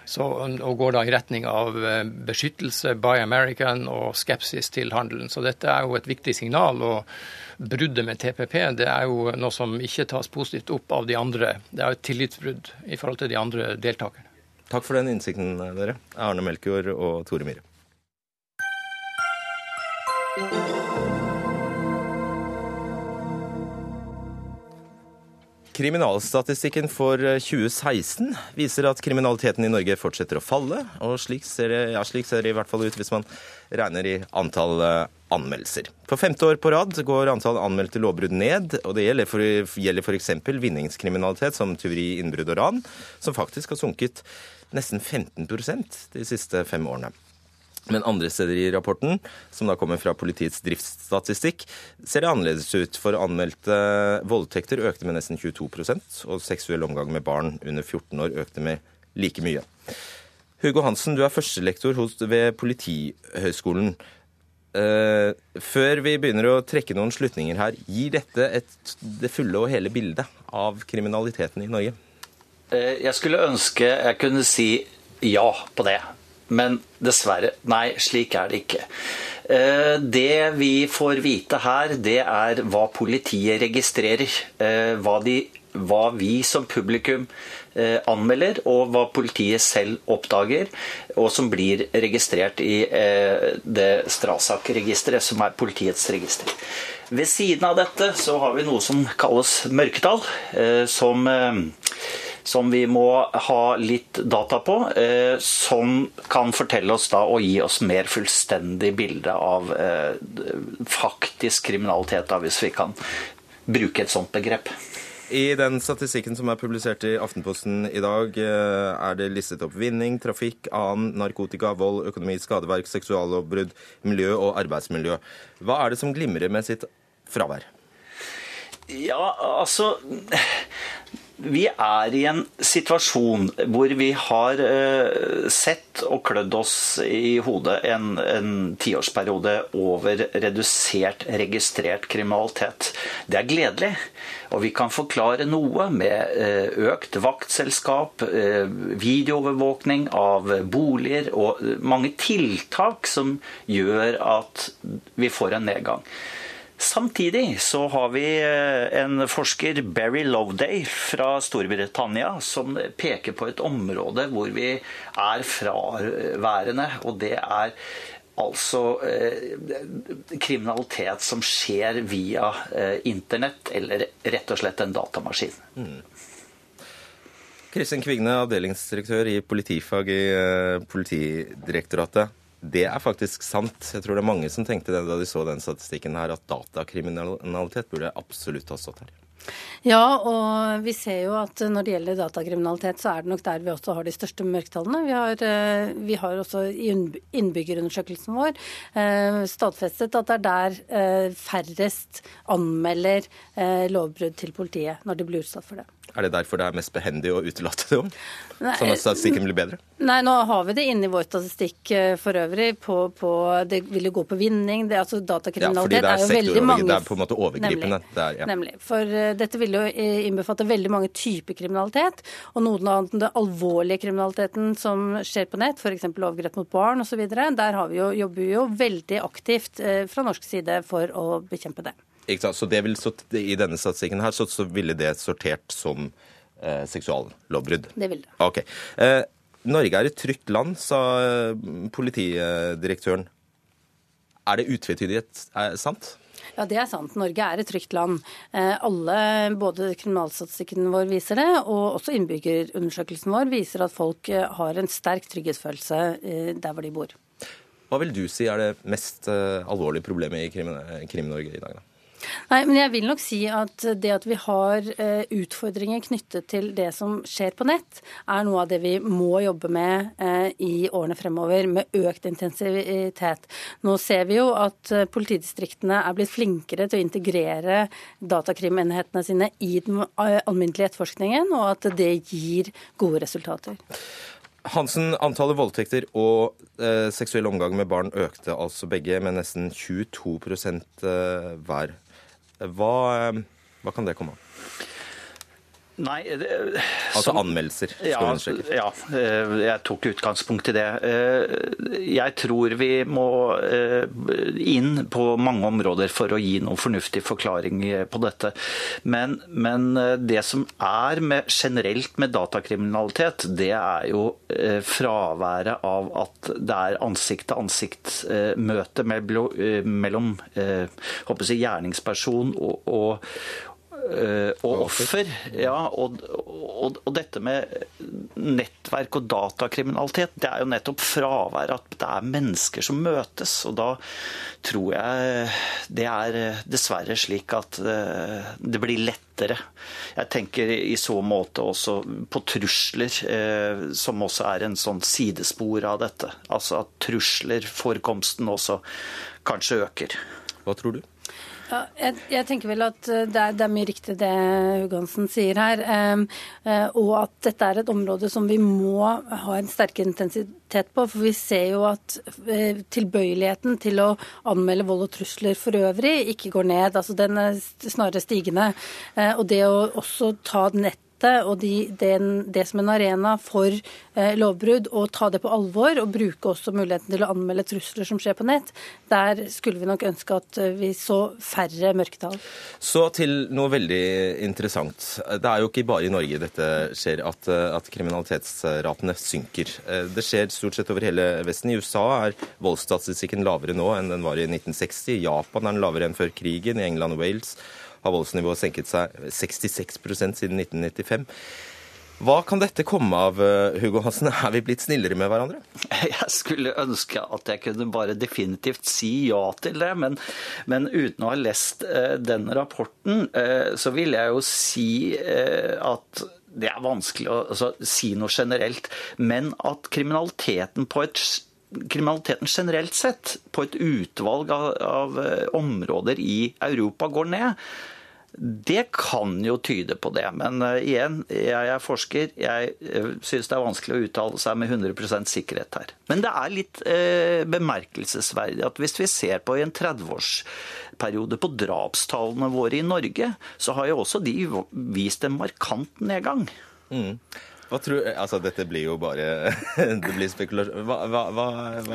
Så, og går da i retning av eh, beskyttelse, Buy American og skepsis til handelen. Så dette er jo et viktig signal. og Bruddet med TPP det er jo noe som ikke tas positivt opp av de andre. Det er jo et tillitsbrudd i forhold til de andre deltakerne. Takk for den innsikten, dere. Arne Melkjord og Tore Myhre. Kriminalstatistikken for 2016 eh, viser at kriminaliteten i Norge fortsetter å falle. og Slik ser det, ja, slik ser det i hvert fall ut hvis man regner i antall eh, anmeldelser. For femte år på rad går antall anmeldte lovbrudd ned. og Det gjelder f.eks. vinningskriminalitet som tyveri, innbrudd og ran, som faktisk har sunket nesten 15% de siste fem årene. Men andre steder i rapporten, som da kommer fra politiets driftsstatistikk, ser det annerledes ut. For anmeldte voldtekter økte med nesten 22% og seksuell omgang med barn under 14 år økte med like mye. Hugo Hansen, du er førstelektor ved Politihøgskolen. Uh, før vi begynner å trekke noen slutninger her, gir dette et, det fulle og hele bildet av kriminaliteten i Norge? Uh, jeg skulle ønske jeg kunne si ja på det. Men dessverre, nei, slik er det ikke. Eh, det vi får vite her, det er hva politiet registrerer. Eh, hva, de, hva vi som publikum eh, anmelder, og hva politiet selv oppdager, og som blir registrert i det Strasak-registeret, som er politiets register. Ved siden av dette så har vi noe som kalles mørketall, som som vi må ha litt data på, eh, som kan fortelle oss da og gi oss mer fullstendig bilde av eh, faktisk kriminalitet, da, hvis vi kan bruke et sånt begrep. I den statistikken som er publisert i Aftenposten i dag, eh, er det listet opp vinning, trafikk, annen narkotika, vold, økonomi, skadeverk, seksuallovbrudd, miljø og arbeidsmiljø. Hva er det som glimrer med sitt fravær? Ja, altså vi er i en situasjon hvor vi har uh, sett og klødd oss i hodet en, en tiårsperiode over redusert registrert kriminalitet. Det er gledelig. Og vi kan forklare noe med uh, økt vaktselskap, uh, videoovervåkning av boliger og mange tiltak som gjør at vi får en nedgang. Samtidig så har vi eh, en forsker, Barry Loveday fra Storbritannia, som peker på et område hvor vi er fraværende. Og det er altså eh, kriminalitet som skjer via eh, internett, eller rett og slett en datamaskin. Mm. Kristin Kvigne, avdelingsdirektør i politifag i eh, Politidirektoratet. Det er faktisk sant. Jeg tror det er mange som tenkte det da de så den statistikken her, at datakriminalitet burde absolutt ha stått her. Ja, og vi ser jo at når det gjelder datakriminalitet, så er det nok der vi også har de største mørketallene. Vi har, eh, vi har også i innbyggerundersøkelsen vår eh, stadfestet at det er der eh, færrest anmelder lovbrudd til politiet når de blir utsatt for det. Er det derfor det er mest behendig å utelate det om? Sånn at statistikken blir bedre? Nei, nå har vi det inne i vår statistikk eh, for øvrig. På, på, det vil jo gå på vinning. Det, altså Datakriminalitet ja, er, er, jo veldig mange Det er på en måte overgripende. Nemlig. Er, ja. Nemlig. For uh, dette vil jo eh, innbefatte veldig mange typer kriminalitet. Og noen enn den alvorlige kriminaliteten som skjer på nett, f.eks. overgrep mot barn osv., der vi jo, jobber vi jo veldig aktivt uh, fra norsk side for å bekjempe det. Så det vil, så I denne statistikken her så, så ville det sortert som eh, seksuallovbrudd? Det vil det. Ok. Eh, Norge er et trygt land, sa eh, politidirektøren. Er det utvetydighet er sant? Ja, det er sant. Norge er et trygt land. Eh, alle, både kriminalstatistikken vår viser det, og også innbyggerundersøkelsen vår viser at folk eh, har en sterk trygghetsfølelse eh, der hvor de bor. Hva vil du si er det mest eh, alvorlige problemet i Krim- Krim-Norge i dag? da? Nei, men jeg vil nok si at det at vi har eh, utfordringer knyttet til det som skjer på nett, er noe av det vi må jobbe med eh, i årene fremover, med økt intensivitet. Nå ser vi jo at eh, politidistriktene er blitt flinkere til å integrere datakrimenhetene sine i den alminnelige etterforskningen, og at det gir gode resultater. Hansen, antallet voldtekter og eh, seksuell omgang med barn økte altså begge med nesten 22 eh, hver. Hva, eh, hva kan det komme av? Nei, det, Altså som- anmeldelser, skal Ja, ja, eh, jeg tok utgangspunkt i det. Eh, Jeg tror vi må eh, inn på mange områder for å gi noen fornuftig forklaring eh, på dette. Men, men eh, det som er med, generelt med datakriminalitet, det er jo eh, fraværet av at det er ansikt-til-ansikt-møte mellom eh, håper jeg, gjerningsperson og, og Eh, og offer. Ja, og, og, og, dette med nettverk og datakriminalitet, det er jo nettopp fravær at det er mennesker som møtes. Og da tror jeg det er dessverre slik at eh, det blir lettere. Jeg tenker i så måte også på trusler, eh, som også er en sånn sidespor av dette. Altså at trusler, forekomsten også, kanskje øker. Hva tror du? Ja, jeg, jeg tenker vel at eh, det er, det er mye riktig det Hugansen sier her. Um, uh, og at dette er et område som vi må ha en sterkere intensitet på. For vi ser jo at eh, tilbøyeligheten til å anmelde vold og trusler for øvrig ikke går ned. Altså den er snarere stigende. Eh, og det å også ta nett og de, den, det som en arena for eh, lovbrudd, og ta det på alvor og bruke også muligheten til å anmelde trusler som skjer på nett, der skulle vi nok ønske at vi så færre mørketall. Så til noe veldig interessant. Det er jo ikke bare i Norge dette skjer, at, at kriminalitetsratene synker. Det skjer stort sett over hele Vesten. I USA er voldsstatistikken lavere nå enn den var i 1960. I Japan er den lavere enn før krigen. I England og Wales har voldsnivået senket seg 66% siden 1995. Hva kan dette komme av, Hugo Hansen? Er vi blitt snillere med hverandre? [laughs] Jeg skulle ønske at jeg kunne bare definitivt si ja til det, men, men uten å ha lest uh, den rapporten, uh, så vil jeg jo si uh, at det er vanskelig å altså, si noe generelt, men at kriminaliteten på et kriminaliteten generelt sett på et utvalg av, av områder i Europa går ned. Det kan jo tyde på det, men uh, igjen, jeg er forsker. Jeg uh, syns det er vanskelig å uttale seg med 100% sikkerhet her. Men det er litt uh, bemerkelsesverdig at hvis vi ser på i en 30-årsperiode på drapstallene våre i Norge, så har jo også de vist en markant nedgang. Mm. Hva tror, altså Dette blir jo bare [laughs] det blir spekulasjon. Hva, hva, hva,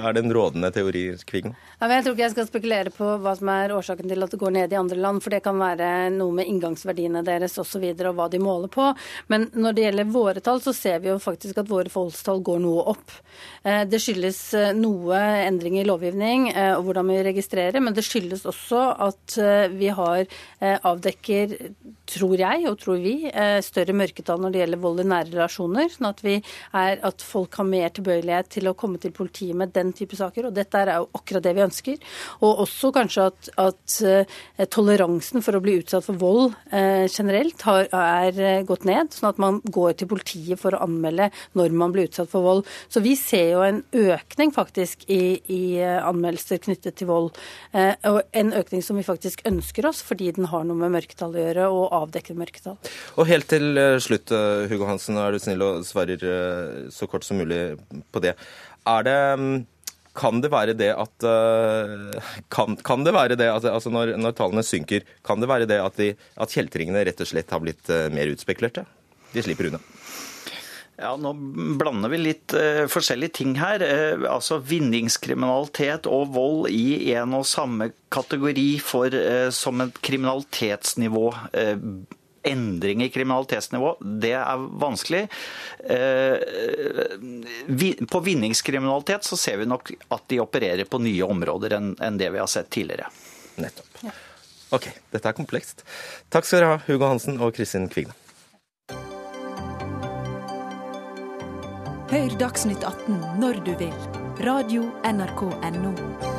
er den rådende teori, Kvigen? Ja, jeg tror ikke jeg skal spekulere på hva som er årsaken til at det går ned i andre land, for det kan være noe med inngangsverdiene deres osv. Og, så videre, og hva de måler på. Men når det gjelder våre tall, så ser vi jo faktisk at våre voldstall går noe opp. Det skyldes noe endring i lovgivning og hvordan vi registrerer, men det skyldes også at vi har avdekker, tror jeg og tror vi, større mørketall når det gjelder vold i nære relasjoner. Sånn at, er, at folk har mer tilbøyelighet til å komme til politiet med den type saker. Og dette er jo akkurat det vi ønsker. Og også kanskje at, at toleransen for å bli utsatt for vold eh, generelt har, er gått ned. Sånn at man går til politiet for å anmelde når man blir utsatt for vold. Så vi ser jo en økning faktisk i, i anmeldelser knyttet til vold. Eh, og en økning som vi faktisk ønsker oss fordi den har noe med mørketall å gjøre, og avdekker mørketall. Og helt til slutt, Hugo Hansen, er du snill og svarer så kort som mulig på det. Er det kan det være det at kan, kan det være det at altså når, når, tallene synker, kan det være det at, de, at kjeltringene rett og slett har blitt mer utspekulerte? De slipper unna. Ja, Nå blander vi litt uh, forskjellige ting her. Uh, altså Vinningskriminalitet og vold i en og samme kategori for, uh, som et kriminalitetsnivå. Endring i kriminalitetsnivå, det er vanskelig. På vinningskriminalitet så ser vi nok at de opererer på nye områder enn det vi har sett tidligere. Nettopp. Ok, dette er komplekst. Takk skal dere ha, Hugo Hansen og Kristin Kvigne. Hør Dagsnytt 18 når du vil. Radio NRK Radio.nrk.no.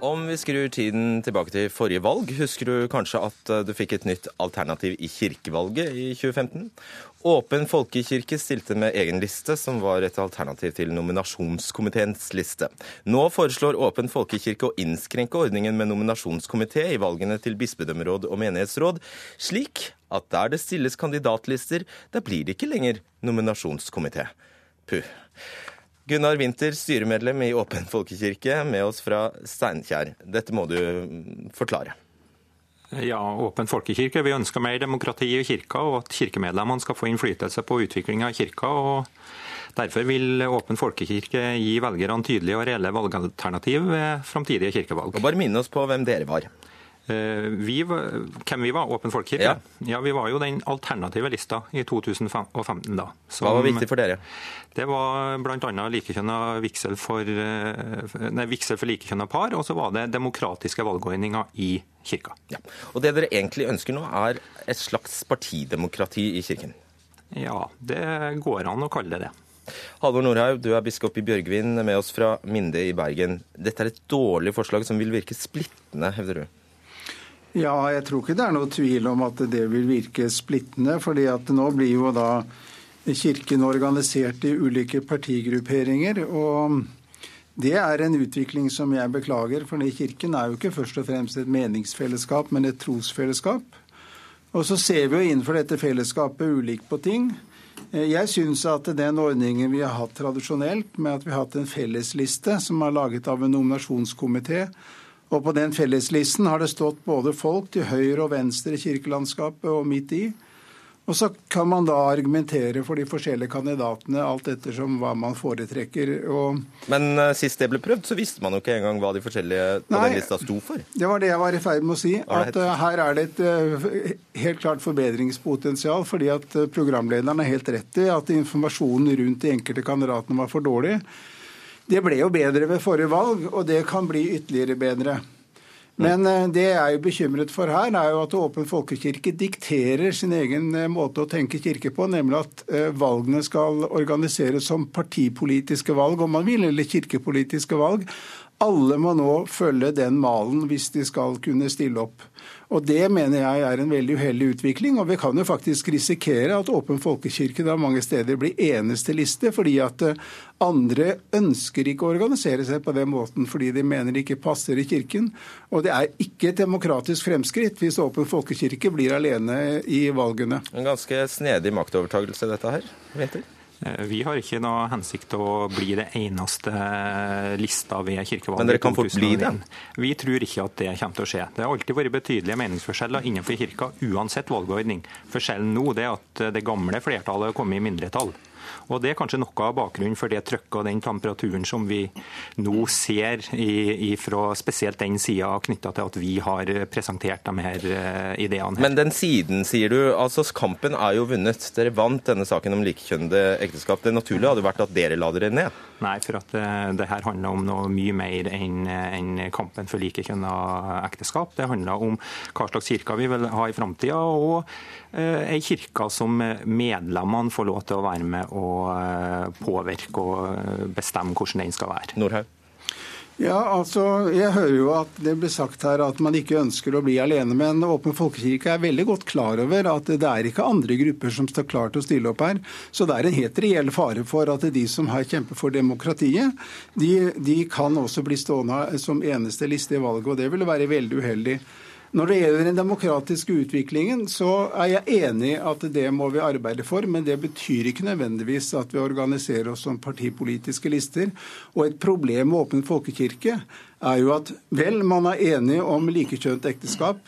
Om vi skrur tiden tilbake til forrige valg, husker du kanskje at eh, du fikk et nytt alternativ i kirkevalget i 2015? Åpen folkekirke stilte med egen liste, som var et alternativ til nominasjonskomiteens liste. Nå foreslår Åpen folkekirke å innskrenke ordningen med nominasjonskomité i valgene til bispedømmeråd og menighetsråd, slik at der det stilles kandidatlister, der blir det ikke lenger nominasjonskomité. Puh. Gunnar Winther, styremedlem i Åpen folkekirke, med oss fra Steinkjer. Dette må du forklare. Ja, Åpen folkekirke. Vi ønsker mer demokrati i kirka, og at kirkemedlemmene skal få innflytelse på utviklinga i kirka. og Derfor vil Åpen folkekirke gi velgerne tydelige og reelle valgalternativ ved framtidige kirkevalg. Og Bare minne oss på hvem dere var. Eh, vi hvem vi var? Åpen folkekirke? Ja. ja. Vi var jo den alternative lista i 2015. da. Som, Hva var viktig for dere? Det var bl.a. likekjønna vigsel for, eh, nei, vigsel for likekjønna par, og så var det demokratiske valgordninger i kirka. Ja. Og det dere egentlig ønsker nå, er et slags partidemokrati i kirken? Ja, det går an å kalle det det. Halvor Nordhaug, du er biskop i Bjørgvin, med oss fra Minde i Bergen. Dette er et dårlig forslag som vil virke splittende, hevder du? Ja, jeg tror ikke det er noe tvil om at det vil virke splittende. fordi at nå blir jo da Kirken organisert i ulike partigrupperinger. og det er en utvikling som jeg beklager, for Kirken er jo ikke først og fremst et meningsfellesskap, men et trosfellesskap. Og så ser vi jo innenfor dette fellesskapet ulikt på ting. Jeg syns at den ordningen vi har hatt tradisjonelt, med at vi har hatt en fellesliste som er laget av en nominasjonskomité, og på den felleslisten har det stått både folk til høyre og venstre i kirkelandskapet og midt i. Og så kan man da argumentere for de forskjellige kandidatene alt ettersom hva man foretrekker. Og Men uh, sist det ble prøvd, så visste man jo ikke engang hva de forskjellige på Nei, den lista sto for. Det var det jeg var i ferd med å si. At uh, her er det et uh, helt klart forbedringspotensial. Fordi at programlederen har helt rett i at informasjonen rundt de enkelte kandidatene var for dårlig. Det ble jo bedre ved forrige valg, og det kan bli ytterligere bedre. Men eh, det jeg er jo bekymret for her, er jo at Åpen folkekirke dikterer sin egen eh, måte å tenke kirke på, nemlig at eh, valgene skal organiseres som partipolitiske valg, om man vil, eller kirkepolitiske valg. Alle må nå følge den malen hvis de skal kunne stille opp. Og Det mener jeg er en veldig uheldig utvikling. og Vi kan jo faktisk risikere at Åpen folkekirke da mange steder blir eneste liste, fordi at eh, andre ønsker ikke å organisere seg på den måten fordi de mener det ikke passer i kirken. Og det er ikke et demokratisk fremskritt hvis Åpen folkekirke blir alene i valgene. En ganske snedig maktovertagelse dette her, Winter? Eh, vi har ikke noe hensikt til å bli det eneste lista ved kirkevalget. Men dere kan fort bli det? Vi tror ikke at det kommer til å skje. Det har alltid vært betydelige meningsforskjeller innenfor kirka, uansett valgordning. Forskjellen nå er at det gamle flertallet har kommet i mindretall. Og Det er kanskje noe av bakgrunnen for det trykket og den temperaturen som vi nå ser i, fra spesielt den sida knytta til at vi har presentert de her eh, ideene. Her. Men den siden, sier du. altså Kampen er jo vunnet. Dere vant denne saken om likekjønnede ekteskap. Det naturlige hadde vært at dere la dere ned? Nei, for at det, eh, det her handler om noe mye mer enn en kampen for likekjønnede ekteskap. Det handler om hva slags kirke vi vil ha i framtida, og eh, ei kirke som medlemmene får lov til å være med og Eh, påvirke og eh, bestemme hvordan den skal være. Nordhaug? Ja, altså, Jeg hører jo at det blir sagt her at man ikke ønsker å bli alene. Men Åpen folkekirke er veldig godt klar over at det er ikke andre grupper som står klar til å stille opp her. Så det er en helt reell fare for at de som har kjempet for demokratiet, de, de kan også bli stående som eneste liste i valget. Og det ville være veldig uheldig. Når det gjelder den demokratiske utviklingen, så er jeg enig i at det må vi arbeide for, men det betyr ikke nødvendigvis at vi organiserer oss som partipolitiske lister. Og et problem med Åpen folkekirke er jo at vel, man er enig om likekjønt ekteskap.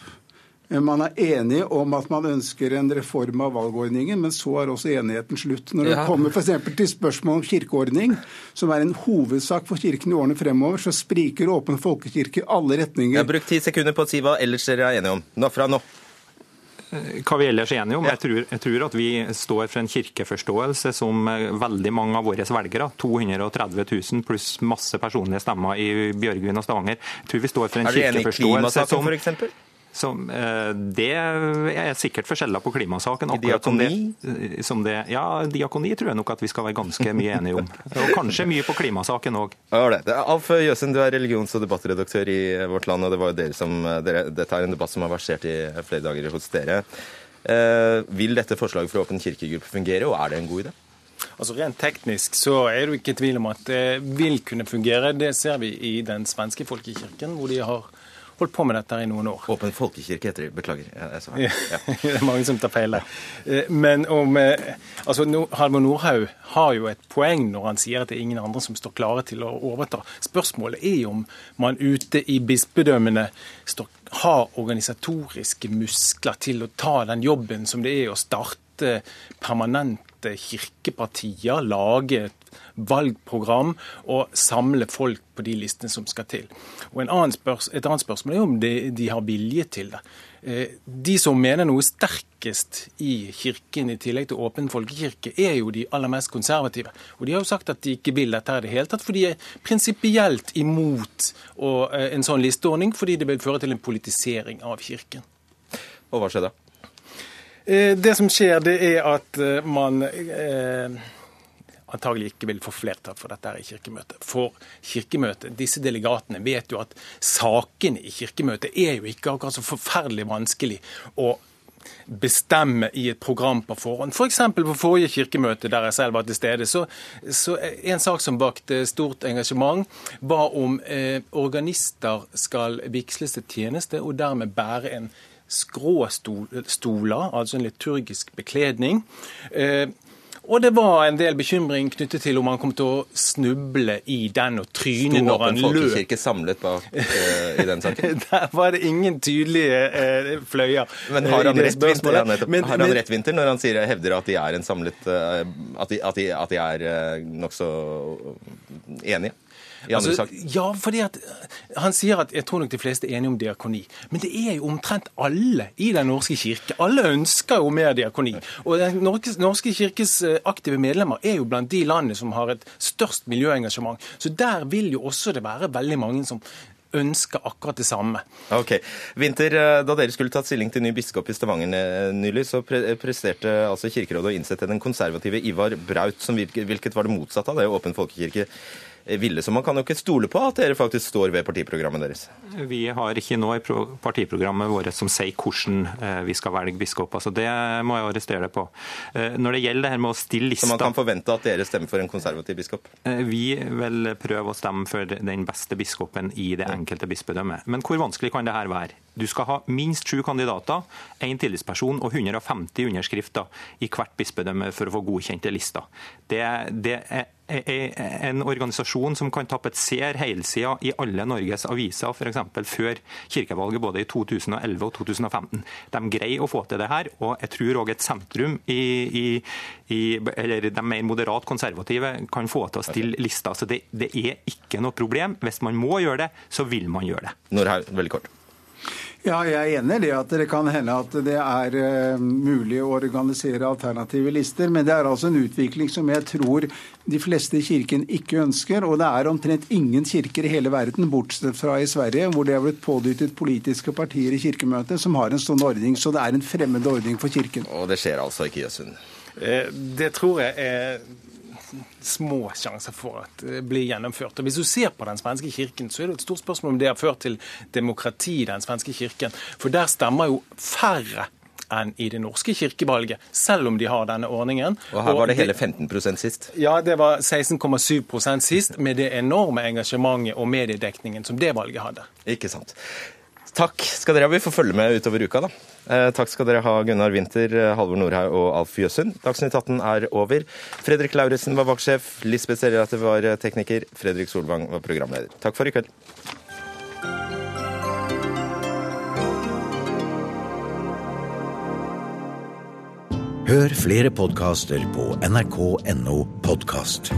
Man er enig om at man ønsker en reform av valgordningen, men så er også enigheten slutt. Når det Ja. kommer eksempel til spørsmål om kirkeordning, som er en hovedsak for Kirken i årene fremover, så spriker Åpen folkekirke i alle retninger. Jeg har brukt ti sekunder på å si hva ellers dere er enige om. Nå fra nå. hva vi ellers er enige om. Jeg, tror, jeg tror at vi står for en kirkeforståelse som eh, veldig mange av våre velgere, 230 000 pluss masse personlige stemmer i Bjørgvin og Stavanger, jeg tror vi står for en kirkeforståelse. Er dere enig i klimasaken, f.eks.? Som, eh, det er sikkert forskjeller på klimasaken. Diakoni? som diakoni? det, som det, ja, diakoni tror jeg nok at vi skal være ganske mye enige om. [laughs] Og kanskje mye på klimasaken òg. Alf Jøsen, du er religions- og debattredaktør i Vårt Land, og det var jo dere som, dere, dette er en debatt som har versert i flere dager hos dere. Eh, vil dette forslaget fra Åpen kirkegruppe fungere, og er det en god idé? Altså Rent teknisk så er det ikke tvil om at det vil kunne fungere. Det ser vi i den svenske folkekirken, hvor de har holdt på med dette i noen år. Åpen folkekirke heter det. Beklager. Ja. [laughs] det er mange som tar feil der. Eh, Men om eh, altså Halvor Nordhaug har jo et poeng når han sier at det er ingen andre som står klare til å overta. Spørsmålet er om man ute i bispedømmene står, har organisatoriske muskler til å ta den jobben som det er å starte permanente kirkepartier, lage et valgprogram og samle folk på de listene som skal til. Og en annen spørs, Et annet spørsmål er om de, de har vilje til det. Eh, De som mener noe sterkest i kirken, i tillegg til åpen folkekirke, er jo de aller mest konservative. Og de har jo sagt at de ikke vil dette i det hele tatt, for de er prinsipielt imot eh, en sånn listeordning, fordi det vil føre til en politisering av kirken. Og hva skjer da? Det som skjer, det er at eh, man eh, antagelig ikke vil få flertall for dette her i Kirkemøtet. For Kirkemøtet, disse delegatene vet jo at sakene i Kirkemøtet er jo ikke akkurat så forferdelig vanskelig å bestemme i et program på forhånd. F.eks. For på forrige kirkemøte, der jeg selv var til stede, så, så en sak som vakte stort engasjement, var om eh, organister skal vigsles til tjeneste og dermed bære en skråstoler, altså en liturgisk bekledning. Eh, og det var en del bekymring knyttet til om han kom til å snuble i den og tryne Stod når han Åpen løp. folkekirke samlet bak uh, i den saken? [laughs] Der var det ingen tydelige uh, fløyer. Men har eh, han rett, Vinter, han. Men- har han rett vinter når han sier, hevder at de er en samlet uh, At de, at de, at de er nokså enige i andre Altså, ja, fordi at eh, Han sier at jeg tror nok de fleste er enige om diakoni. Men det er jo omtrent alle i Den norske kirke. Alle ønsker jo mer diakoni. Og Den norske, norske kirkes eh, aktive medlemmer er jo blant de landene som har et størst miljøengasjement. Så der vil jo også det være veldig mange som ønsker akkurat det samme. Ok. Vinter, eh, da dere skulle tatt stilling til ny biskop i Stavanger nylig, så pre presterte altså Kirkerådet å innsette den konservative Ivar Braut, som hvilket var det motsatte av det Åpen folkekirke ville. Så man kan jo ikke stole på at dere faktisk står ved partiprogrammet deres. Vi har ikke noe i partiprogrammet vårt som sier hvordan eh, vi skal velge biskop. Altså det må jeg arrestere deg på. Eh, Når det gjelder det her med å stille lista Så man kan forvente at dere stemmer for en konservativ biskop? Eh, Vi vil prøve å stemme for den beste biskopen i det enkelte bispedømmet. Men hvor vanskelig kan det her være? Du skal ha minst sju kandidater, én tillitsperson og 150 underskrifter i hvert bispedømme for å få godkjente lister. Det, det er en organisasjon som kan tapetsere helsida i alle Norges aviser, f.eks. før kirkevalget både i 2011 og 2015. De greier å få til det her, og jeg tror òg et sentrum i, i, i eller de mer moderat konservative kan få til å stille lister. Så det, det er ikke noe problem. Hvis man må gjøre det, så vil man gjøre det. Nordhaug, veldig kort. Ja, jeg er enig i det at det kan hende at det er eh, mulig å organisere alternative lister, men det er altså en utvikling som jeg tror de fleste i kirken ikke ønsker. Og det er omtrent ingen kirker i hele verden, bortsett fra i Sverige, hvor det er blitt pådyttet politiske partier i kirkemøtet som har en sånn ordning. Så det er en fremmed ordning for kirken. Og det skjer altså ikke i Jøsund? Eh, Det tror jeg er små sjanser for at det blir gjennomført. Og Hvis du ser på den svenske kirken, så er det et stort spørsmål om det har ført til demokrati i den svenske kirken. For der stemmer jo færre enn i det norske kirkevalget, selv om de har denne ordningen. Og her var det hele 15% sist. Ja, det var 16,7% sist, med det enorme engasjementet og mediedekningen som det valget hadde. Ikke sant. Takk skal dere ha. Vi får følge med utover uka, da. Eh, takk skal dere ha, Gunnar Winther, eh, Halvor Norhaug og Alf Jøsund. Dagsnytt 18 er over. Fredrik Lauritzen var vaktsjef. Lisbeth Seljereite var eh, tekniker. Fredrik Solvang var programleder. Takk for i kveld. Hør flere podkaster på nrk.no podkast.